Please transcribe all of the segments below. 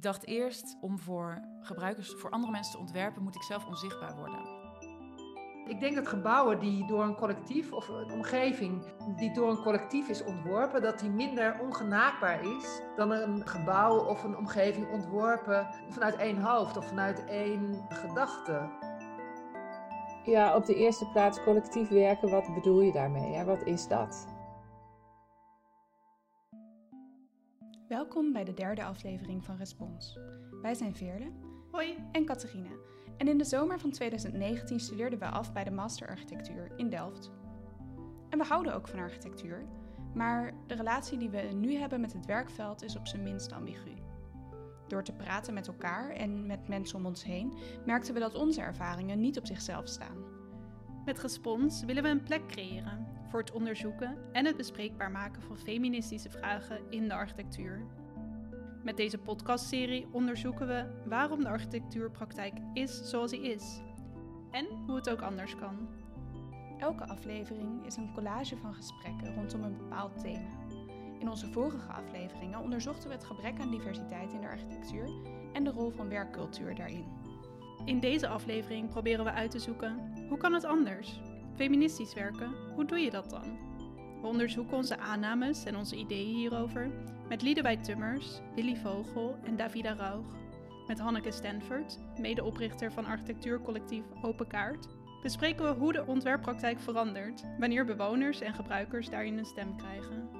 Ik dacht eerst, om voor gebruikers, voor andere mensen te ontwerpen, moet ik zelf onzichtbaar worden. Ik denk dat gebouwen die door een collectief of een omgeving die door een collectief is ontworpen, dat die minder ongenaakbaar is dan een gebouw of een omgeving ontworpen vanuit één hoofd of vanuit één gedachte. Ja, op de eerste plaats collectief werken, wat bedoel je daarmee? Hè? Wat is dat? Welkom bij de derde aflevering van Respons. Wij zijn Veerle Hoi. en Catharina. En in de zomer van 2019 studeerden we af bij de Master Architectuur in Delft. En we houden ook van architectuur, maar de relatie die we nu hebben met het werkveld is op zijn minst ambigu. Door te praten met elkaar en met mensen om ons heen merkten we dat onze ervaringen niet op zichzelf staan. Met Respons willen we een plek creëren voor het onderzoeken en het bespreekbaar maken van feministische vragen in de architectuur. Met deze podcastserie onderzoeken we waarom de architectuurpraktijk is zoals die is en hoe het ook anders kan. Elke aflevering is een collage van gesprekken rondom een bepaald thema. In onze vorige afleveringen onderzochten we het gebrek aan diversiteit in de architectuur en de rol van werkcultuur daarin. In deze aflevering proberen we uit te zoeken hoe kan het anders? Feministisch werken, hoe doe je dat dan? We onderzoeken onze aannames en onze ideeën hierover met Liedewij Tummers, Willy Vogel en Davida Raug. Met Hanneke Stanford, medeoprichter van architectuurcollectief Open Kaart, bespreken we hoe de ontwerppraktijk verandert wanneer bewoners en gebruikers daarin een stem krijgen.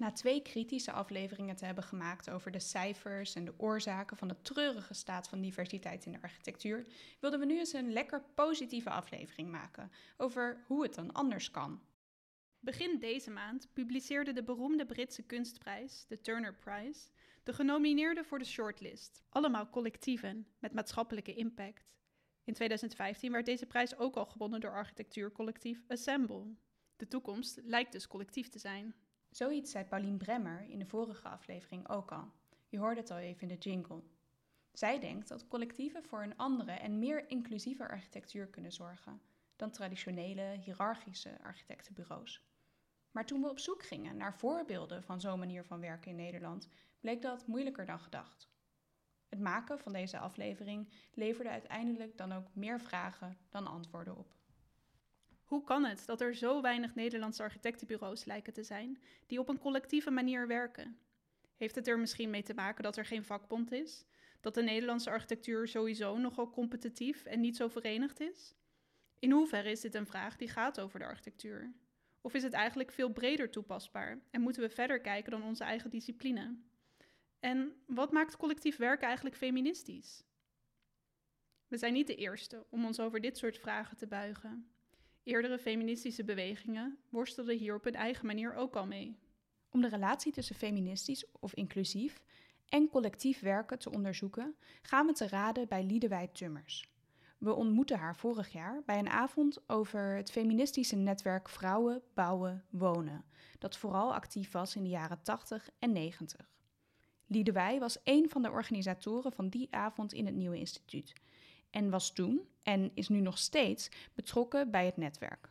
Na twee kritische afleveringen te hebben gemaakt over de cijfers en de oorzaken van de treurige staat van diversiteit in de architectuur, wilden we nu eens een lekker positieve aflevering maken over hoe het dan anders kan. Begin deze maand publiceerde de beroemde Britse kunstprijs, de Turner Prize, de genomineerden voor de shortlist. Allemaal collectieven met maatschappelijke impact. In 2015 werd deze prijs ook al gewonnen door architectuurcollectief Assemble. De toekomst lijkt dus collectief te zijn. Zoiets zei Pauline Bremmer in de vorige aflevering ook al. Je hoorde het al even in de jingle. Zij denkt dat collectieven voor een andere en meer inclusieve architectuur kunnen zorgen dan traditionele, hiërarchische architectenbureaus. Maar toen we op zoek gingen naar voorbeelden van zo'n manier van werken in Nederland, bleek dat moeilijker dan gedacht. Het maken van deze aflevering leverde uiteindelijk dan ook meer vragen dan antwoorden op. Hoe kan het dat er zo weinig Nederlandse architectenbureaus lijken te zijn die op een collectieve manier werken? Heeft het er misschien mee te maken dat er geen vakbond is? Dat de Nederlandse architectuur sowieso nogal competitief en niet zo verenigd is? In hoeverre is dit een vraag die gaat over de architectuur? Of is het eigenlijk veel breder toepasbaar en moeten we verder kijken dan onze eigen discipline? En wat maakt collectief werken eigenlijk feministisch? We zijn niet de eerste om ons over dit soort vragen te buigen. Eerdere feministische bewegingen worstelden hier op hun eigen manier ook al mee. Om de relatie tussen feministisch of inclusief en collectief werken te onderzoeken, gaan we te raden bij Liedewij Tummers. We ontmoetten haar vorig jaar bij een avond over het feministische netwerk Vrouwen Bouwen Wonen, dat vooral actief was in de jaren 80 en 90. Liedewij was een van de organisatoren van die avond in het Nieuwe Instituut en was toen en is nu nog steeds betrokken bij het netwerk.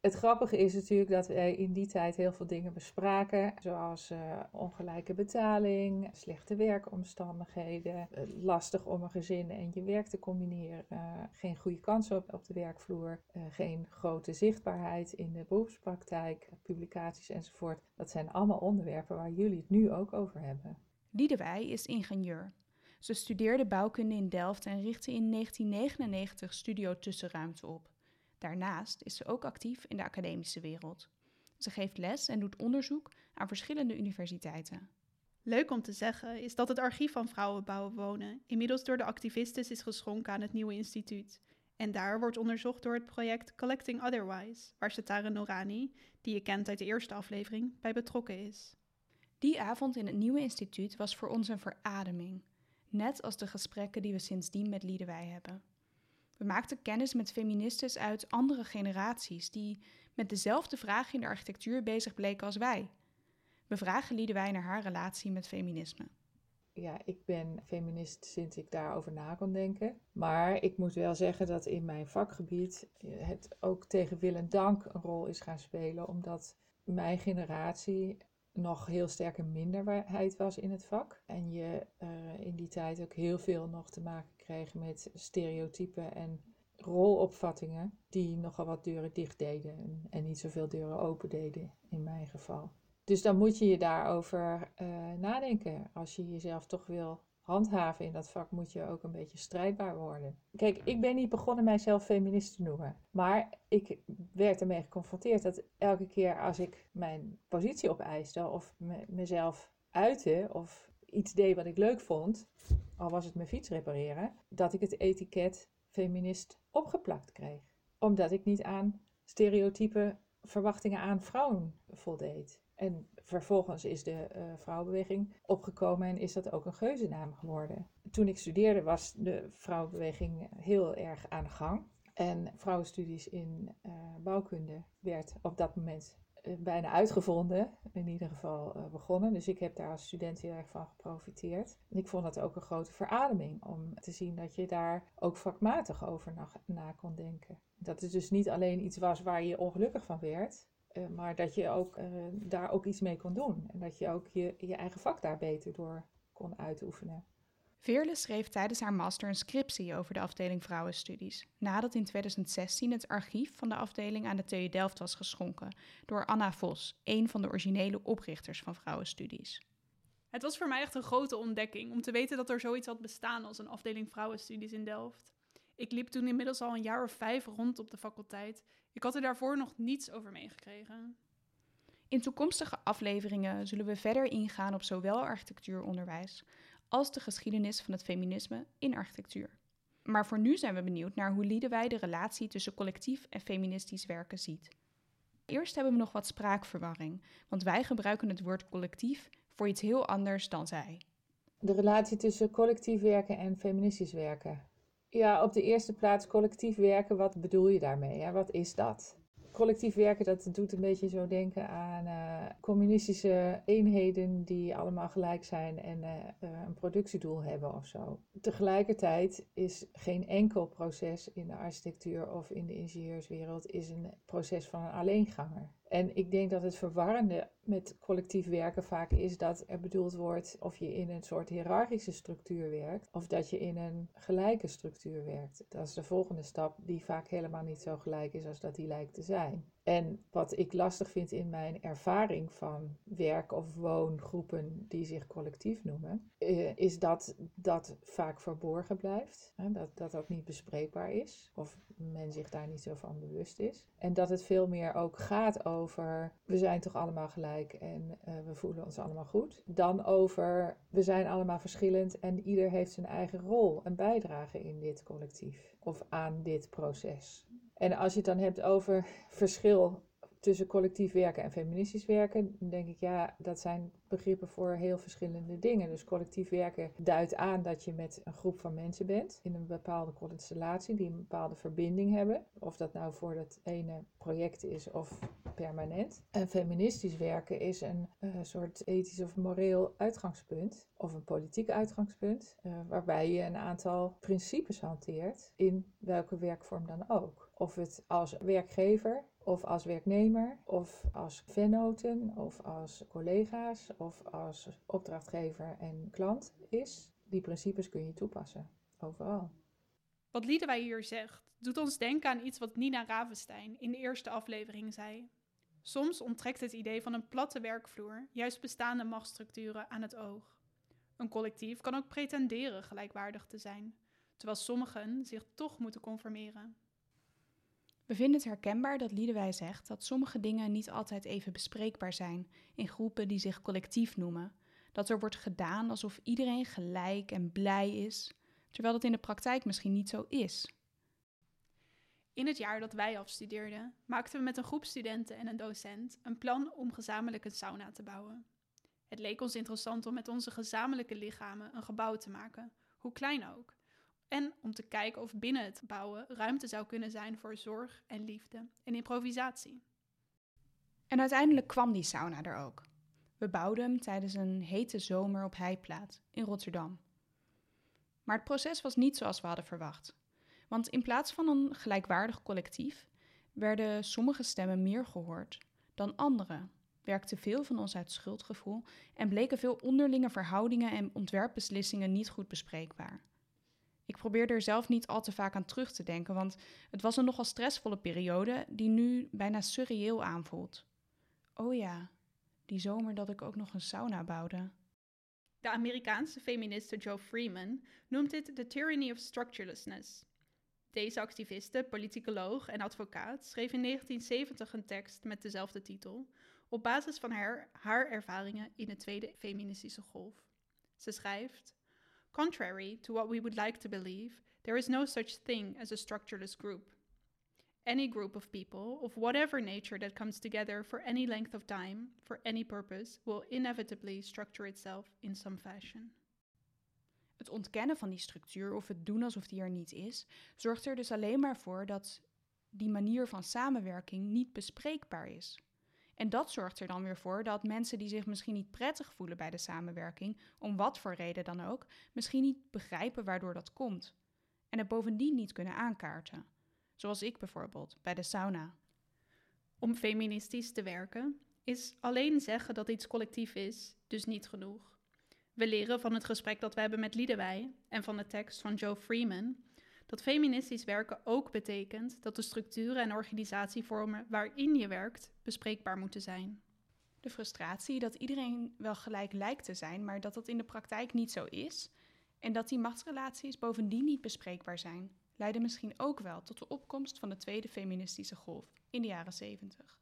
Het grappige is natuurlijk dat wij in die tijd heel veel dingen bespraken, zoals uh, ongelijke betaling, slechte werkomstandigheden, uh, lastig om een gezin en je werk te combineren, uh, geen goede kansen op, op de werkvloer, geen grote zichtbaarheid in de beroepspraktijk, publicaties enzovoort. Dat zijn allemaal onderwerpen waar jullie het nu ook over hebben. Liedewij is ingenieur. Ze studeerde bouwkunde in Delft en richtte in 1999 Studio Tussenruimte op. Daarnaast is ze ook actief in de academische wereld. Ze geeft les en doet onderzoek aan verschillende universiteiten. Leuk om te zeggen is dat het archief van Vrouwen Bouwen Wonen inmiddels door de activisten is geschonken aan het nieuwe instituut. En daar wordt onderzocht door het project Collecting Otherwise, waar Setare Norani, die je kent uit de eerste aflevering, bij betrokken is. Die avond in het nieuwe instituut was voor ons een verademing, net als de gesprekken die we sindsdien met Liedewij hebben. We maakten kennis met feministes uit andere generaties die met dezelfde vraag in de architectuur bezig bleken als wij. We vragen Liedewij naar haar relatie met feminisme. ja, ik ben feminist sinds ik daarover na kon denken. Maar ik moet wel zeggen dat in mijn vakgebied het ook tegen wil en dank een rol is gaan spelen, omdat mijn generatie nog heel sterke minderheid was in het vak. En je uh, in die tijd ook heel veel nog te maken kreeg met stereotypen en rolopvattingen die nogal wat deuren dicht deden en, niet zoveel deuren open deden in mijn geval. Dus dan moet je je daarover uh, nadenken. Als je jezelf toch wil handhaven in dat vak, moet je ook een beetje strijdbaar worden. Kijk, ik ben niet begonnen mijzelf feminist te noemen. Maar ik werd ermee geconfronteerd dat elke keer als ik mijn positie opeiste of me, mezelf uitte of iets deed wat ik leuk vond, al was het mijn fiets repareren, dat ik het etiket feminist opgeplakt kreeg. Omdat ik niet aan stereotype verwachtingen aan vrouwen voldeed. En vervolgens is de uh, vrouwenbeweging opgekomen en is dat ook een geuzennaam geworden. Toen ik studeerde was de vrouwenbeweging heel erg aan de gang. En vrouwenstudies in uh, bouwkunde werd op dat moment uh, bijna uitgevonden, in ieder geval begonnen. Dus ik heb daar als student heel erg van geprofiteerd. En ik vond dat ook een grote verademing om te zien dat je daar ook vakmatig over na, na kon denken. Dat het dus niet alleen iets was waar je ongelukkig van werd, maar dat je ook, uh, daar ook iets mee kon doen. En dat je ook je, je eigen vak daar beter door kon uitoefenen. Veerle schreef tijdens haar master een scriptie over de afdeling vrouwenstudies, nadat in 2016 het archief van de afdeling aan de TU Delft was geschonken door Anna Vos, een van de originele oprichters van vrouwenstudies. Het was voor mij echt een grote ontdekking om te weten dat er zoiets had bestaan als een afdeling vrouwenstudies in Delft. Ik liep toen inmiddels al een jaar of vijf rond op de faculteit. Ik had er daarvoor nog niets over meegekregen. In toekomstige afleveringen zullen we verder ingaan op zowel architectuuronderwijs als de geschiedenis van het feminisme in architectuur. Maar voor nu zijn we benieuwd naar hoe Liedewij de relatie tussen collectief en feministisch werken ziet. Eerst hebben we nog wat spraakverwarring, want wij gebruiken het woord collectief voor iets heel anders dan zij. De relatie tussen collectief werken en feministisch werken. Ja, op de eerste plaats collectief werken. Wat bedoel je daarmee? Ja, wat is dat? Collectief werken, dat doet een beetje zo denken aan uh, communistische eenheden die allemaal gelijk zijn en uh, uh, een productiedoel hebben of zo. Tegelijkertijd is geen enkel proces in de architectuur of in de ingenieurswereld is een proces van een alleenganger. En ik denk dat het verwarrende met collectief werken vaak is dat er bedoeld wordt of je in een soort hiërarchische structuur werkt of dat je in een gelijke structuur werkt. Dat is de volgende stap die vaak helemaal niet zo gelijk is als dat die lijkt te zijn. En wat ik lastig vind in mijn ervaring van werk- of woongroepen die zich collectief noemen, eh, is dat dat vaak verborgen blijft. Dat, dat dat niet bespreekbaar is, of men zich daar niet zo van bewust is. En dat het veel meer ook gaat over we zijn toch allemaal gelijk en uh, we voelen ons allemaal goed, dan over we zijn allemaal verschillend en ieder heeft zijn eigen rol en bijdrage in dit collectief of aan dit proces. En als je het dan hebt over verschil tussen collectief werken en feministisch werken, denk ik ja, dat zijn begrippen voor heel verschillende dingen. Dus collectief werken duidt aan dat je met een groep van mensen bent in een bepaalde constellatie die een bepaalde verbinding hebben. Of dat nou voor dat ene project is of permanent. En feministisch werken is een uh, soort ethisch of moreel uitgangspunt of een politiek uitgangspunt, uh, waarbij je een aantal principes hanteert in welke werkvorm dan ook. Of het als werkgever of als werknemer, of als vennoten, of als collega's, of als opdrachtgever en klant is. Die principes kun je toepassen, overal. Wat Liedewij hier zegt, doet ons denken aan iets wat Nina Ravenstein in de eerste aflevering zei. Soms onttrekt het idee van een platte werkvloer juist bestaande machtsstructuren aan het oog. Een collectief kan ook pretenderen gelijkwaardig te zijn, terwijl sommigen zich toch moeten conformeren. We vinden het herkenbaar dat Liedewij zegt dat sommige dingen niet altijd even bespreekbaar zijn in groepen die zich collectief noemen. Dat er wordt gedaan alsof iedereen gelijk en blij is, terwijl dat in de praktijk misschien niet zo is. In het jaar dat wij afstudeerden, maakten we met een groep studenten en een docent een plan om gezamenlijk een sauna te bouwen. Het leek ons interessant om met onze gezamenlijke lichamen een gebouw te maken, hoe klein ook. En om te kijken of binnen het bouwen ruimte zou kunnen zijn voor zorg en liefde en improvisatie. En uiteindelijk kwam die sauna er ook. We bouwden hem tijdens een hete zomer op Heiplaat in Rotterdam. Maar het proces was niet zoals we hadden verwacht. Want in plaats van een gelijkwaardig collectief werden sommige stemmen meer gehoord dan andere, werkten veel van ons uit schuldgevoel en bleken veel onderlinge verhoudingen en ontwerpbeslissingen niet goed bespreekbaar. Ik probeerde er zelf niet al te vaak aan terug te denken, want het was een nogal stressvolle periode die nu bijna surreëel aanvoelt. Oh ja, die zomer dat ik ook nog een sauna bouwde. De Amerikaanse feministe Joe Freeman noemt dit de tyranny of structurelessness. Deze activiste, politicoloog en advocaat schreef in 1970 een tekst met dezelfde titel, op basis van haar, haar ervaringen in de tweede feministische golf. Ze schrijft: Contrary to what we would like to believe, there is no such thing as a structureless group. Any group of people, of whatever nature that comes together for any length of time, for any purpose, will inevitably structure itself in some fashion. Het ontkennen van die structuur of het doen alsof die er niet is, zorgt er dus alleen maar voor dat die manier van samenwerking niet bespreekbaar is. En dat zorgt er dan weer voor dat mensen die zich misschien niet prettig voelen bij de samenwerking, om wat voor reden dan ook, misschien niet begrijpen waardoor dat komt. En het bovendien niet kunnen aankaarten. Zoals ik bijvoorbeeld bij de sauna. Om feministisch te werken is alleen zeggen dat iets collectief is, dus niet genoeg. We leren van het gesprek dat we hebben met Liedewij en van de tekst van Joe Freeman dat feministisch werken ook betekent dat de structuren en organisatievormen waarin je werkt bespreekbaar moeten zijn. De frustratie dat iedereen wel gelijk lijkt te zijn, maar dat dat in de praktijk niet zo is, en dat die machtsrelaties bovendien niet bespreekbaar zijn, leidde misschien ook wel tot de opkomst van de tweede feministische golf in de jaren 70.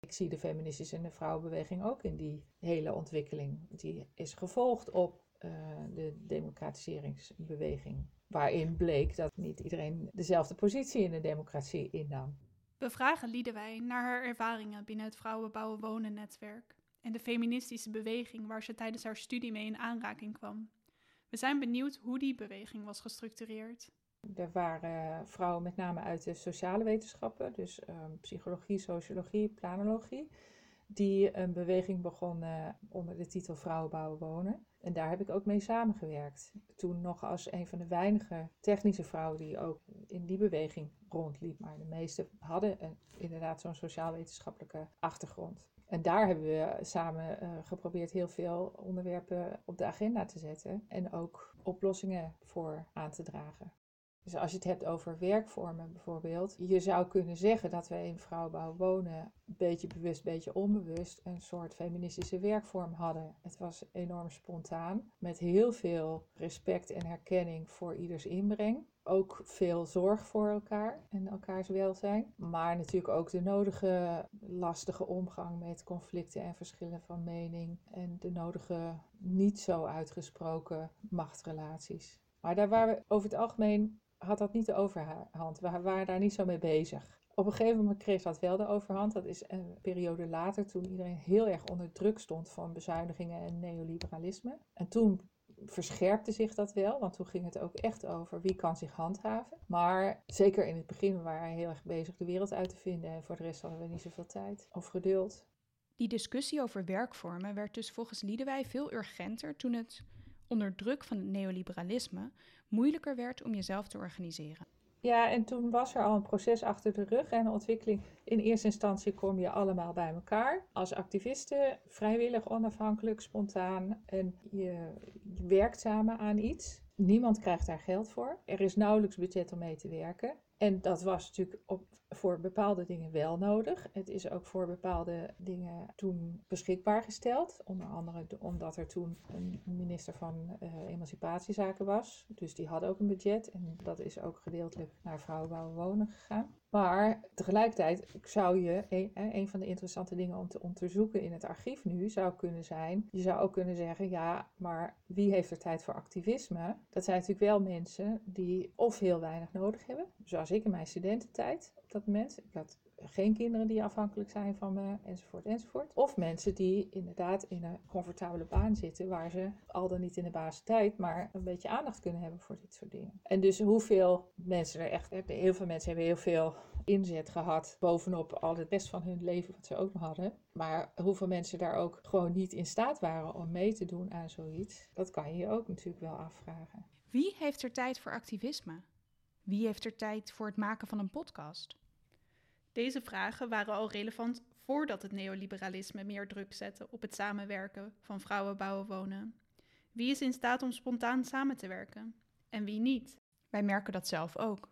Ik zie de feministische en de vrouwenbeweging ook in die hele ontwikkeling. Die is gevolgd op uh, de democratiseringsbeweging, waarin bleek dat niet iedereen dezelfde positie in de democratie innam. We vragen Liedewij naar haar ervaringen binnen het Vrouwenbouwen Wonen netwerk en de feministische beweging waar ze tijdens haar studie mee in aanraking kwam. We zijn benieuwd hoe die beweging was gestructureerd. Er waren vrouwen met name uit de sociale wetenschappen, dus um, psychologie, sociologie, planologie, die een beweging begonnen onder de titel Vrouwen bouwen wonen. En daar heb ik ook mee samengewerkt. Toen nog als een van de weinige technische vrouwen die ook in die beweging rondliep. Maar de meeste hadden een, inderdaad zo'n sociaal-wetenschappelijke achtergrond. En daar hebben we samen uh, geprobeerd heel veel onderwerpen op de agenda te zetten. En ook oplossingen voor aan te dragen. Dus als je het hebt over werkvormen bijvoorbeeld, je zou kunnen zeggen dat wij in vrouwenbouw wonen, beetje bewust, beetje onbewust, een soort feministische werkvorm hadden. Het was enorm spontaan, met heel veel respect en herkenning voor ieders inbreng. Ook veel zorg voor elkaar en elkaars welzijn. Maar natuurlijk ook de nodige lastige omgang met conflicten en verschillen van mening. En de nodige niet zo uitgesproken machtsrelaties. Maar daar waren we over het algemeen had dat niet de overhand. We waren daar niet zo mee bezig. Op een gegeven moment kreeg dat wel de overhand. Dat is een periode later, toen iedereen heel erg onder druk stond van bezuinigingen en neoliberalisme. En toen verscherpte zich dat wel, want toen ging het ook echt over wie kan zich handhaven. Maar zeker in het begin waren we heel erg bezig de wereld uit te vinden en voor de rest hadden we niet zoveel tijd of geduld. Die discussie over werkvormen werd dus volgens Liedewij veel urgenter toen het onder druk van het neoliberalisme moeilijker werd om jezelf te organiseren. Ja, en toen was er al een proces achter de rug en ontwikkeling. In eerste instantie kom je allemaal bij elkaar als activisten, vrijwillig, onafhankelijk, spontaan. En je, je werkt samen aan iets. Niemand krijgt daar geld voor. Er is nauwelijks budget om mee te werken. En dat was natuurlijk op, voor bepaalde dingen wel nodig. Het is ook voor bepaalde dingen toen beschikbaar gesteld. Onder andere omdat er toen een minister van uh, Emancipatiezaken was. Dus die hadden ook een budget. En dat is ook gedeeltelijk naar vrouwenbouwen wonen gegaan. Maar tegelijkertijd zou je, een, van de interessante dingen om te onderzoeken in het archief nu, zou kunnen zijn, je zou ook kunnen zeggen, ja, maar wie heeft er tijd voor activisme? Dat zijn natuurlijk wel mensen die of heel weinig nodig hebben, zoals ik in mijn studententijd op dat. Ik had geen kinderen die afhankelijk zijn van me, enzovoort, enzovoort. Of mensen die inderdaad in een comfortabele baan zitten, waar ze al dan niet in de basis tijd, maar een beetje aandacht kunnen hebben voor dit soort dingen. En dus hoeveel mensen er echt, heel veel mensen hebben heel veel inzet gehad bovenop al het best van hun leven wat ze ook nog hadden. Maar hoeveel mensen daar ook gewoon niet in staat waren om mee te doen aan zoiets, dat kan je je ook natuurlijk wel afvragen. Wie heeft er tijd voor activisme? Wie heeft er tijd voor het maken van een podcast? Deze vragen waren al relevant voordat het neoliberalisme meer druk zette op het samenwerken van vrouwen bouwen wonen. Wie is in staat om spontaan samen te werken en wie niet? Wij merken dat zelf ook.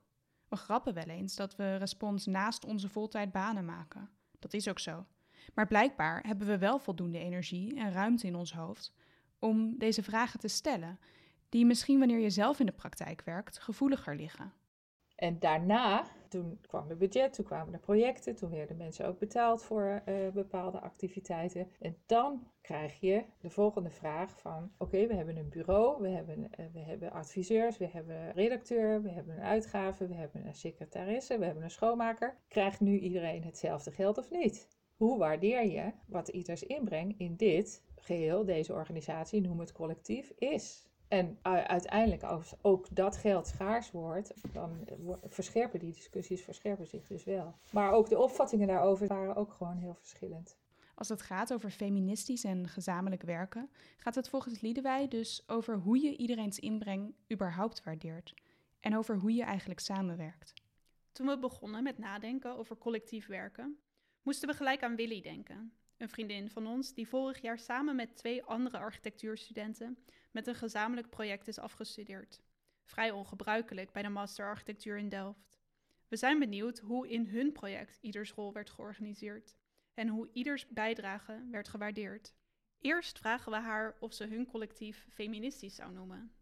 We grappen wel eens dat we respons naast onze voltijdbanen maken. Dat is ook zo. Maar blijkbaar hebben we wel voldoende energie en ruimte in ons hoofd om deze vragen te stellen, die misschien wanneer je zelf in de praktijk werkt gevoeliger liggen. En daarna, toen kwam er budget, toen kwamen er projecten, toen werden mensen ook betaald voor uh, bepaalde activiteiten. En dan krijg je de volgende vraag van, oké, we hebben een bureau, we hebben, uh, we hebben adviseurs, we hebben een redacteur, we hebben een uitgave, we hebben een secretaresse, we hebben een schoonmaker. Krijgt nu iedereen hetzelfde geld of niet? Hoe waardeer je wat ieders inbreng in dit geheel, deze organisatie, noem het collectief, is? En uiteindelijk, als ook dat geld schaars wordt, dan verscherpen die discussies verscherpen zich dus wel. Maar ook de opvattingen daarover waren ook gewoon heel verschillend. Als het gaat over feministisch en gezamenlijk werken, gaat het volgens Liedewij dus over hoe je iedereen's inbreng überhaupt waardeert. En over hoe je eigenlijk samenwerkt. Toen we begonnen met nadenken over collectief werken, moesten we gelijk aan Willy denken. Een vriendin van ons die vorig jaar samen met twee andere architectuurstudenten met een gezamenlijk project is afgestudeerd. Vrij ongebruikelijk bij de Master Architectuur in Delft. We zijn benieuwd hoe in hun project ieders rol werd georganiseerd en hoe ieders bijdrage werd gewaardeerd. Eerst vragen we haar of ze hun collectief feministisch zou noemen.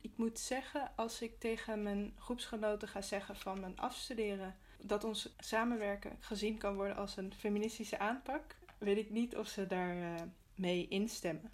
Ik moet zeggen, als ik tegen mijn groepsgenoten ga zeggen van mijn afstuderen dat ons samenwerken gezien kan worden als een feministische aanpak, weet ik niet of ze daar uh, mee instemmen.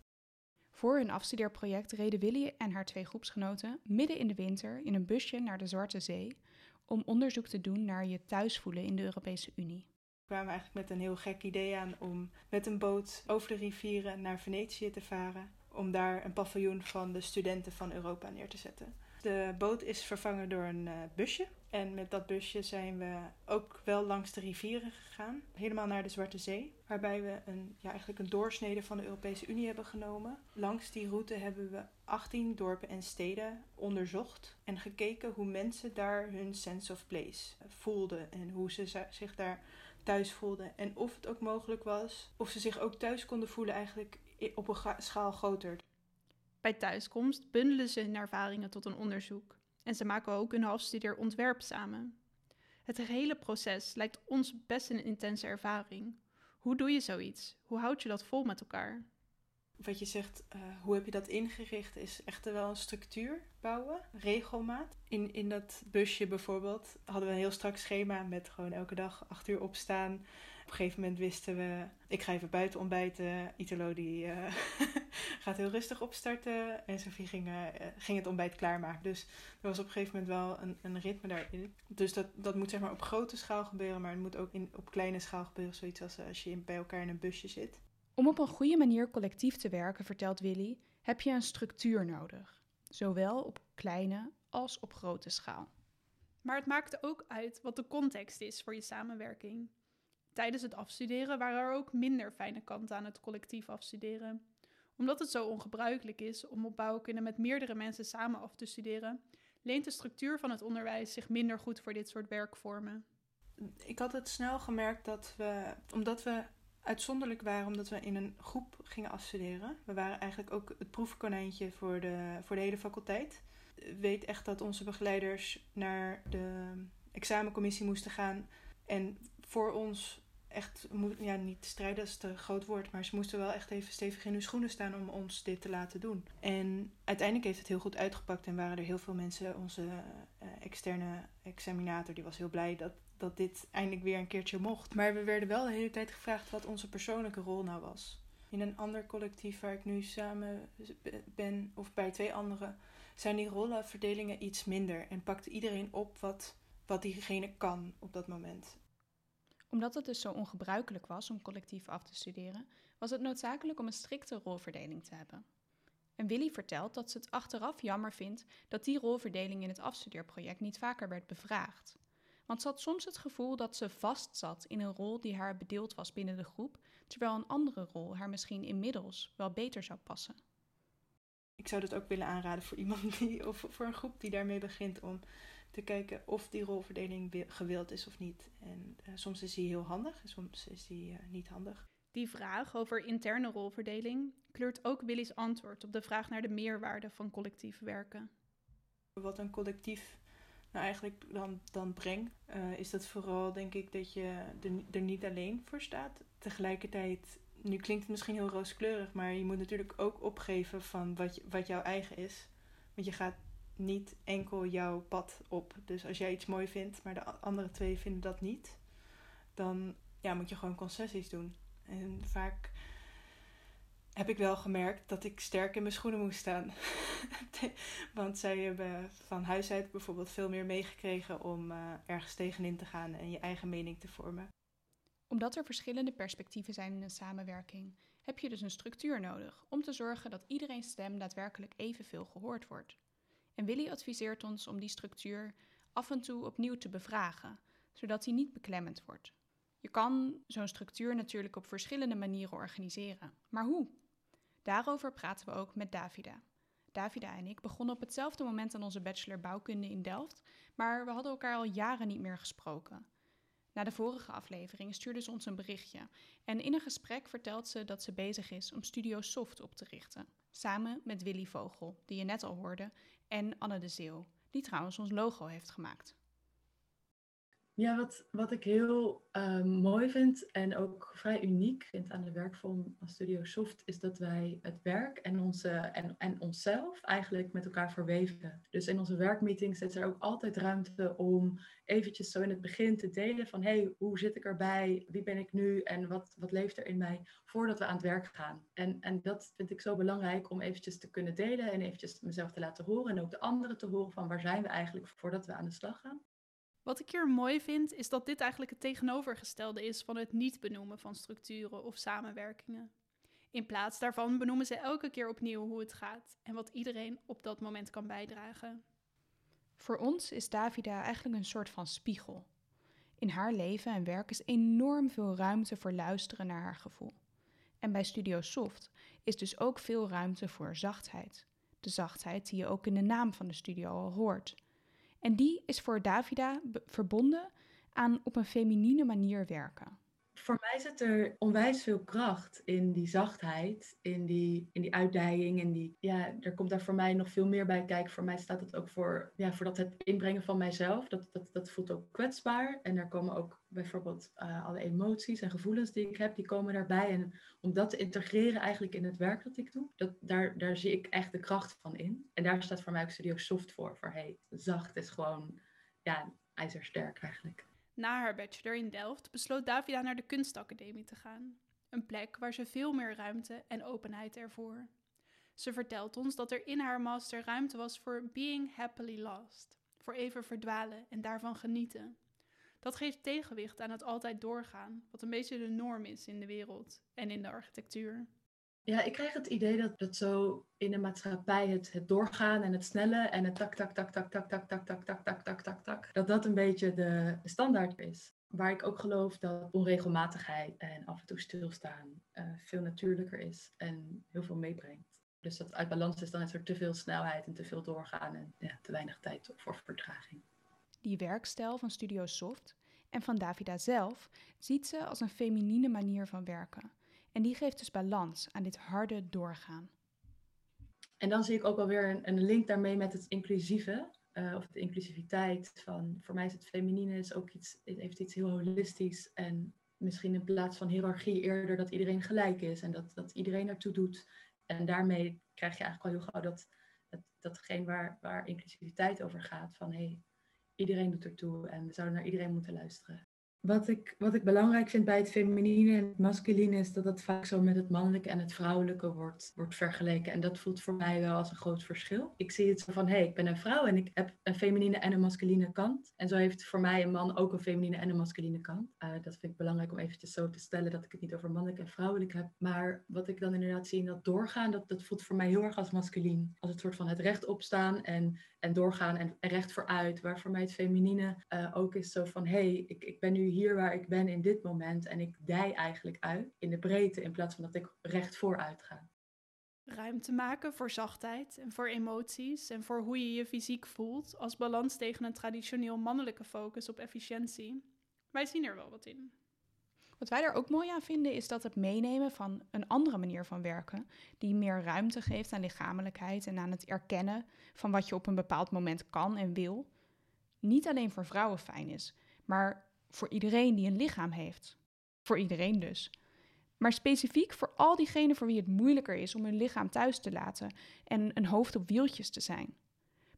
Voor hun afstudeerproject reden Willy en haar twee groepsgenoten midden in de winter in een busje naar de Zwarte Zee om onderzoek te doen naar je thuisvoelen in de Europese Unie. We kwamen eigenlijk met een heel gek idee aan om met een boot over de rivieren naar Venetië te varen. Om daar een paviljoen van de studenten van Europa neer te zetten. De boot is vervangen door een uh, busje. En met dat busje zijn we ook wel langs de rivieren gegaan, helemaal naar de Zwarte Zee, waarbij we een, ja, eigenlijk een doorsnede van de Europese Unie hebben genomen. Langs die route hebben we 18 dorpen en steden onderzocht en gekeken hoe mensen daar hun sense of place voelden en hoe ze zich daar thuis voelden. En of het ook mogelijk was, of ze zich ook thuis konden voelen eigenlijk op een schaal groter. Bij thuiskomst bundelen ze hun ervaringen tot een onderzoek en ze maken ook een halfstudeer ontwerp samen. Het hele proces lijkt ons best een intense ervaring. Hoe doe je zoiets? Hoe houd je dat vol met elkaar? Wat je zegt, uh, hoe heb je dat ingericht, is echt wel een structuur bouwen, regelmaat. In, in dat busje bijvoorbeeld hadden we een heel strak schema met gewoon elke dag acht uur opstaan, op een gegeven moment wisten we, ik ga even buiten ontbijten. Italo die uh, gaat heel rustig opstarten. En Sophie ging, uh, ging het ontbijt klaarmaken. Dus er was op een gegeven moment wel een, een ritme daarin. Dus dat, dat moet zeg maar op grote schaal gebeuren. Maar het moet ook in, op kleine schaal gebeuren. Zoiets als als je bij elkaar in een busje zit. Om op een goede manier collectief te werken, vertelt Willy, heb je een structuur nodig. Zowel op kleine als op grote schaal. Maar het maakt ook uit wat de context is voor je samenwerking. Tijdens het afstuderen waren er ook minder fijne kanten aan het collectief afstuderen. Omdat het zo ongebruikelijk is om op bouwkunde met meerdere mensen samen af te studeren, leent de structuur van het onderwijs zich minder goed voor dit soort werkvormen. Ik had het snel gemerkt dat we, omdat we uitzonderlijk waren, omdat we in een groep gingen afstuderen. We waren eigenlijk ook het proefkonijntje voor de, voor de hele faculteit. Weet echt dat onze begeleiders naar de examencommissie moesten gaan en voor ons echt, ja, niet strijden is te groot woord, maar ze moesten wel echt even stevig in hun schoenen staan om ons dit te laten doen. En uiteindelijk heeft het heel goed uitgepakt en waren er heel veel mensen, onze uh, externe examinator, die was heel blij dat, dat dit eindelijk weer een keertje mocht. Maar we werden wel de hele tijd gevraagd wat onze persoonlijke rol nou was. In een ander collectief waar ik nu samen ben, of bij twee anderen, zijn die rollenverdelingen iets minder en pakt iedereen op wat, wat diegene kan op dat moment omdat het dus zo ongebruikelijk was om collectief af te studeren, was het noodzakelijk om een strikte rolverdeling te hebben. En Willy vertelt dat ze het achteraf jammer vindt dat die rolverdeling in het afstudeerproject niet vaker werd bevraagd. Want ze had soms het gevoel dat ze vastzat in een rol die haar bedeeld was binnen de groep, terwijl een andere rol haar misschien inmiddels wel beter zou passen. Ik zou dat ook willen aanraden voor iemand die, of voor een groep die daarmee begint om te kijken of die rolverdeling gewild is of niet. En uh, soms is die heel handig en soms is die uh, niet handig. Die vraag over interne rolverdeling kleurt ook Willy's antwoord op de vraag naar de meerwaarde van collectief werken. Wat een collectief nou eigenlijk dan, dan brengt, uh, is dat vooral denk ik dat je er niet alleen voor staat. Tegelijkertijd, nu klinkt het misschien heel rooskleurig, maar je moet natuurlijk ook opgeven van wat, wat jouw eigen is. Want je gaat niet enkel jouw pad op. Dus als jij iets mooi vindt, maar de andere twee vinden dat niet, dan ja, moet je gewoon concessies doen. En vaak heb ik wel gemerkt dat ik sterk in mijn schoenen moest staan. Want zij hebben van huis uit bijvoorbeeld veel meer meegekregen om uh, ergens tegenin te gaan en je eigen mening te vormen. Omdat er verschillende perspectieven zijn in een samenwerking, heb je dus een structuur nodig om te zorgen dat iedereen's stem daadwerkelijk evenveel gehoord wordt. En Willy adviseert ons om die structuur af en toe opnieuw te bevragen, zodat die niet beklemmend wordt. Je kan zo'n structuur natuurlijk op verschillende manieren organiseren. Maar hoe? Daarover praten we ook met Davida. Davida en ik begonnen op hetzelfde moment aan onze bachelor bouwkunde in Delft, maar we hadden elkaar al jaren niet meer gesproken. Na de vorige aflevering stuurde ze ons een berichtje en in een gesprek vertelt ze dat ze bezig is om Studio Soft op te richten, samen met Willy Vogel, die je net al hoorde, en Anne de Zeeuw, die trouwens ons logo heeft gemaakt. Ja, wat, wat ik heel ehm, mooi vind en ook vrij uniek vind aan de werkvorm van Studio Soft, is dat wij het werk en, onze, en, en onszelf eigenlijk met elkaar verweven. Dus in onze werkmeetings is er ook altijd ruimte om eventjes zo in het begin te delen van hey, hoe zit ik erbij, wie ben ik nu en wat, wat leeft er in mij, voordat we aan het werk gaan. En, en dat vind ik zo belangrijk om eventjes te kunnen delen en eventjes mezelf te laten horen en ook de anderen te horen van waar zijn we eigenlijk voordat we aan de slag gaan. Wat ik hier mooi vind, is dat dit eigenlijk het tegenovergestelde is van het niet benoemen van structuren of samenwerkingen. In plaats daarvan benoemen ze elke keer opnieuw hoe het gaat en wat iedereen op dat moment kan bijdragen. Voor ons is Davida eigenlijk een soort van spiegel. In haar leven en werk is enorm veel ruimte voor luisteren naar haar gevoel. En bij Studio Soft is dus ook veel ruimte voor zachtheid. De zachtheid die je ook in de naam van de studio al hoort. En die is voor Davida verbonden aan op een feminine manier werken. Voor mij zit er onwijs veel kracht in die zachtheid, in die, in die uitdijing. In die, ja, er komt daar voor mij nog veel meer bij kijken. Voor mij staat het ook voor, ja, voor dat het inbrengen van mijzelf. Dat, dat, dat voelt ook kwetsbaar. En er komen ook bijvoorbeeld uh, alle emoties en gevoelens die ik heb, die komen daarbij. En om dat te integreren eigenlijk in het werk dat ik doe, dat, daar, daar zie ik echt de kracht van in. En daar staat voor mij ook Studio Soft voor. Voor hey, zacht is gewoon, ja, ijzersterk eigenlijk. Na haar bachelor in Delft besloot Davida naar de kunstacademie te gaan. Een plek waar ze veel meer ruimte en openheid ervoor. Ze vertelt ons dat er in haar master ruimte was voor being happily lost, voor even verdwalen en daarvan genieten. Dat geeft tegenwicht aan het altijd doorgaan, wat een beetje de norm is in de wereld en in de architectuur. Ja, ik krijg het idee dat dat zo in de maatschappij het, het doorgaan en het snelle en het tak, tak, tak, tak, tak, tak, tak, tak, tak, tak, tak, tak, tak, dat dat een beetje de standaard is. Waar ik ook geloof dat onregelmatigheid en af en toe stilstaan veel natuurlijker is en heel veel meebrengt. Dus dat uit balans is, dan is er te veel snelheid en te veel doorgaan en ja, te weinig tijd voor vertraging. Die werkstijl van Studio Soft en van Davida zelf ziet ze als een feminine manier van werken. En die geeft dus balans aan dit harde doorgaan. En dan zie ik ook alweer een, een link daarmee met het inclusieve, uh, of de inclusiviteit. Van, voor mij is het feminine is ook iets, heeft iets heel holistisch. En misschien in plaats van hiërarchie eerder dat iedereen gelijk is en dat, dat iedereen ertoe doet. En daarmee krijg je eigenlijk al heel gauw dat, dat, datgene waar, waar inclusiviteit over gaat. Van hé, hey, iedereen doet ertoe en we zouden naar iedereen moeten luisteren. Wat ik, wat ik belangrijk vind bij het feminine en het masculine is dat het vaak zo met het mannelijke en het vrouwelijke wordt, wordt vergeleken. En dat voelt voor mij wel als een groot verschil. Ik zie het zo van, hé, hey, ik ben een vrouw en ik heb een feminine en een masculine kant. En zo heeft voor mij een man ook een feminine en een masculine kant. Uh, dat vind ik belangrijk om eventjes zo te stellen dat ik het niet over mannelijk en vrouwelijk heb. Maar wat ik dan inderdaad zie in dat doorgaan, dat, dat voelt voor mij heel erg als masculien. Als het soort van het recht opstaan en en doorgaan en recht vooruit. Waar voor mij het feminine uh, ook is zo van, hé, hey, ik, ik ben nu hier waar ik ben in dit moment en ik dij eigenlijk uit in de breedte in plaats van dat ik recht vooruit ga. Ruimte maken voor zachtheid en voor emoties en voor hoe je je fysiek voelt als balans tegen een traditioneel mannelijke focus op efficiëntie. Wij zien er wel wat in. Wat wij er ook mooi aan vinden is dat het meenemen van een andere manier van werken, die meer ruimte geeft aan lichamelijkheid en aan het erkennen van wat je op een bepaald moment kan en wil, niet alleen voor vrouwen fijn is, maar voor iedereen die een lichaam heeft. Voor iedereen dus. Maar specifiek voor al diegenen voor wie het moeilijker is om hun lichaam thuis te laten en een hoofd op wieltjes te zijn.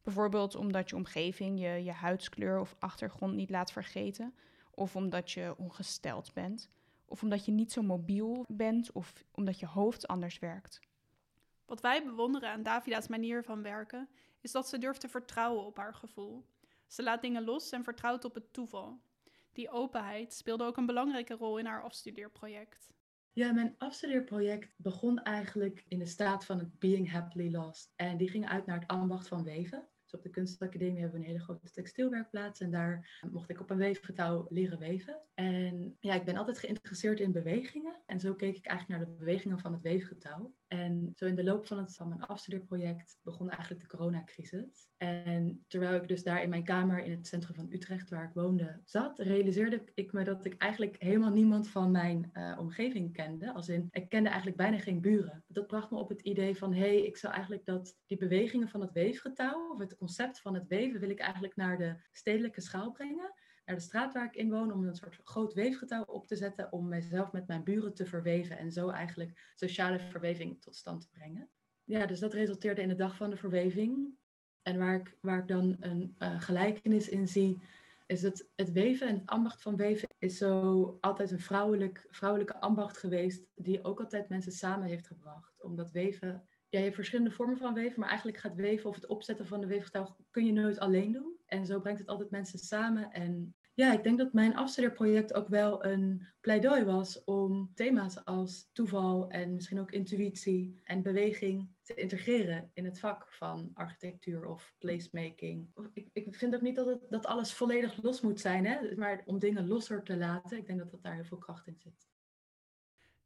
Bijvoorbeeld omdat je omgeving je, je huidskleur of achtergrond niet laat vergeten, of omdat je ongesteld bent, of omdat je niet zo mobiel bent, of omdat je hoofd anders werkt. Wat wij bewonderen aan Davida's manier van werken, is dat ze durft te vertrouwen op haar gevoel. Ze laat dingen los en vertrouwt op het toeval. Die openheid speelde ook een belangrijke rol in haar afstudeerproject. Ja, mijn afstudeerproject begon eigenlijk in de staat van het Being Happily Lost. En die ging uit naar het ambacht van weven. Dus op de kunstacademie hebben we een hele grote textielwerkplaats. En daar mocht ik op een weefgetouw leren weven. En ja, ik ben altijd geïnteresseerd in bewegingen. En zo keek ik eigenlijk naar de bewegingen van het weefgetouw. En zo in de loop van, het, van mijn afstudeerproject begon eigenlijk de coronacrisis. En terwijl ik dus daar in mijn kamer in het centrum van Utrecht, waar ik woonde, zat, realiseerde ik me dat ik eigenlijk helemaal niemand van mijn uh, omgeving kende. Als in, ik kende eigenlijk bijna geen buren. Dat bracht me op het idee van, hé, hey, ik zou eigenlijk dat, die bewegingen van het weefgetouw, of het concept van het weven, wil ik eigenlijk naar de stedelijke schaal brengen de straat waar ik in woon om een soort groot weefgetouw op te zetten om mezelf met mijn buren te verweven en zo eigenlijk sociale verweving tot stand te brengen. Ja, dus dat resulteerde in de dag van de verweving. En waar ik, waar ik dan een uh, gelijkenis in zie, is het, het weven en het ambacht van weven is zo altijd een vrouwelijk, vrouwelijke ambacht geweest, die ook altijd mensen samen heeft gebracht. Omdat weven, ja, je hebt verschillende vormen van weven, maar eigenlijk gaat weven of het opzetten van de weefgetouw kun je nooit alleen doen. En zo brengt het altijd mensen samen. En ja, ik denk dat mijn afstudeerproject ook wel een pleidooi was om thema's als toeval en misschien ook intuïtie en beweging te integreren in het vak van architectuur of placemaking. Ik, ik vind ook niet dat, het, dat alles volledig los moet zijn, hè? maar om dingen losser te laten, ik denk dat, dat daar heel veel kracht in zit.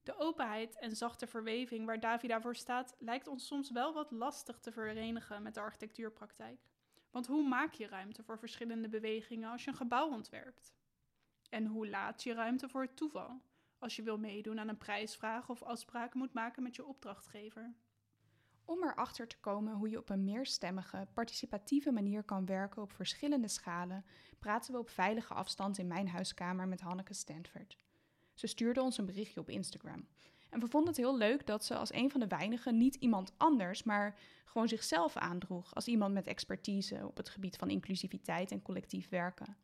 De openheid en zachte verweving waar Davida voor staat, lijkt ons soms wel wat lastig te verenigen met de architectuurpraktijk. Want hoe maak je ruimte voor verschillende bewegingen als je een gebouw ontwerpt? En hoe laat je ruimte voor het toeval als je wil meedoen aan een prijsvraag of afspraken moet maken met je opdrachtgever? Om erachter te komen hoe je op een meerstemmige, participatieve manier kan werken op verschillende schalen, praten we op veilige afstand in mijn huiskamer met Hanneke Stanford. Ze stuurde ons een berichtje op Instagram. En we vonden het heel leuk dat ze als een van de weinigen niet iemand anders, maar gewoon zichzelf aandroeg als iemand met expertise op het gebied van inclusiviteit en collectief werken.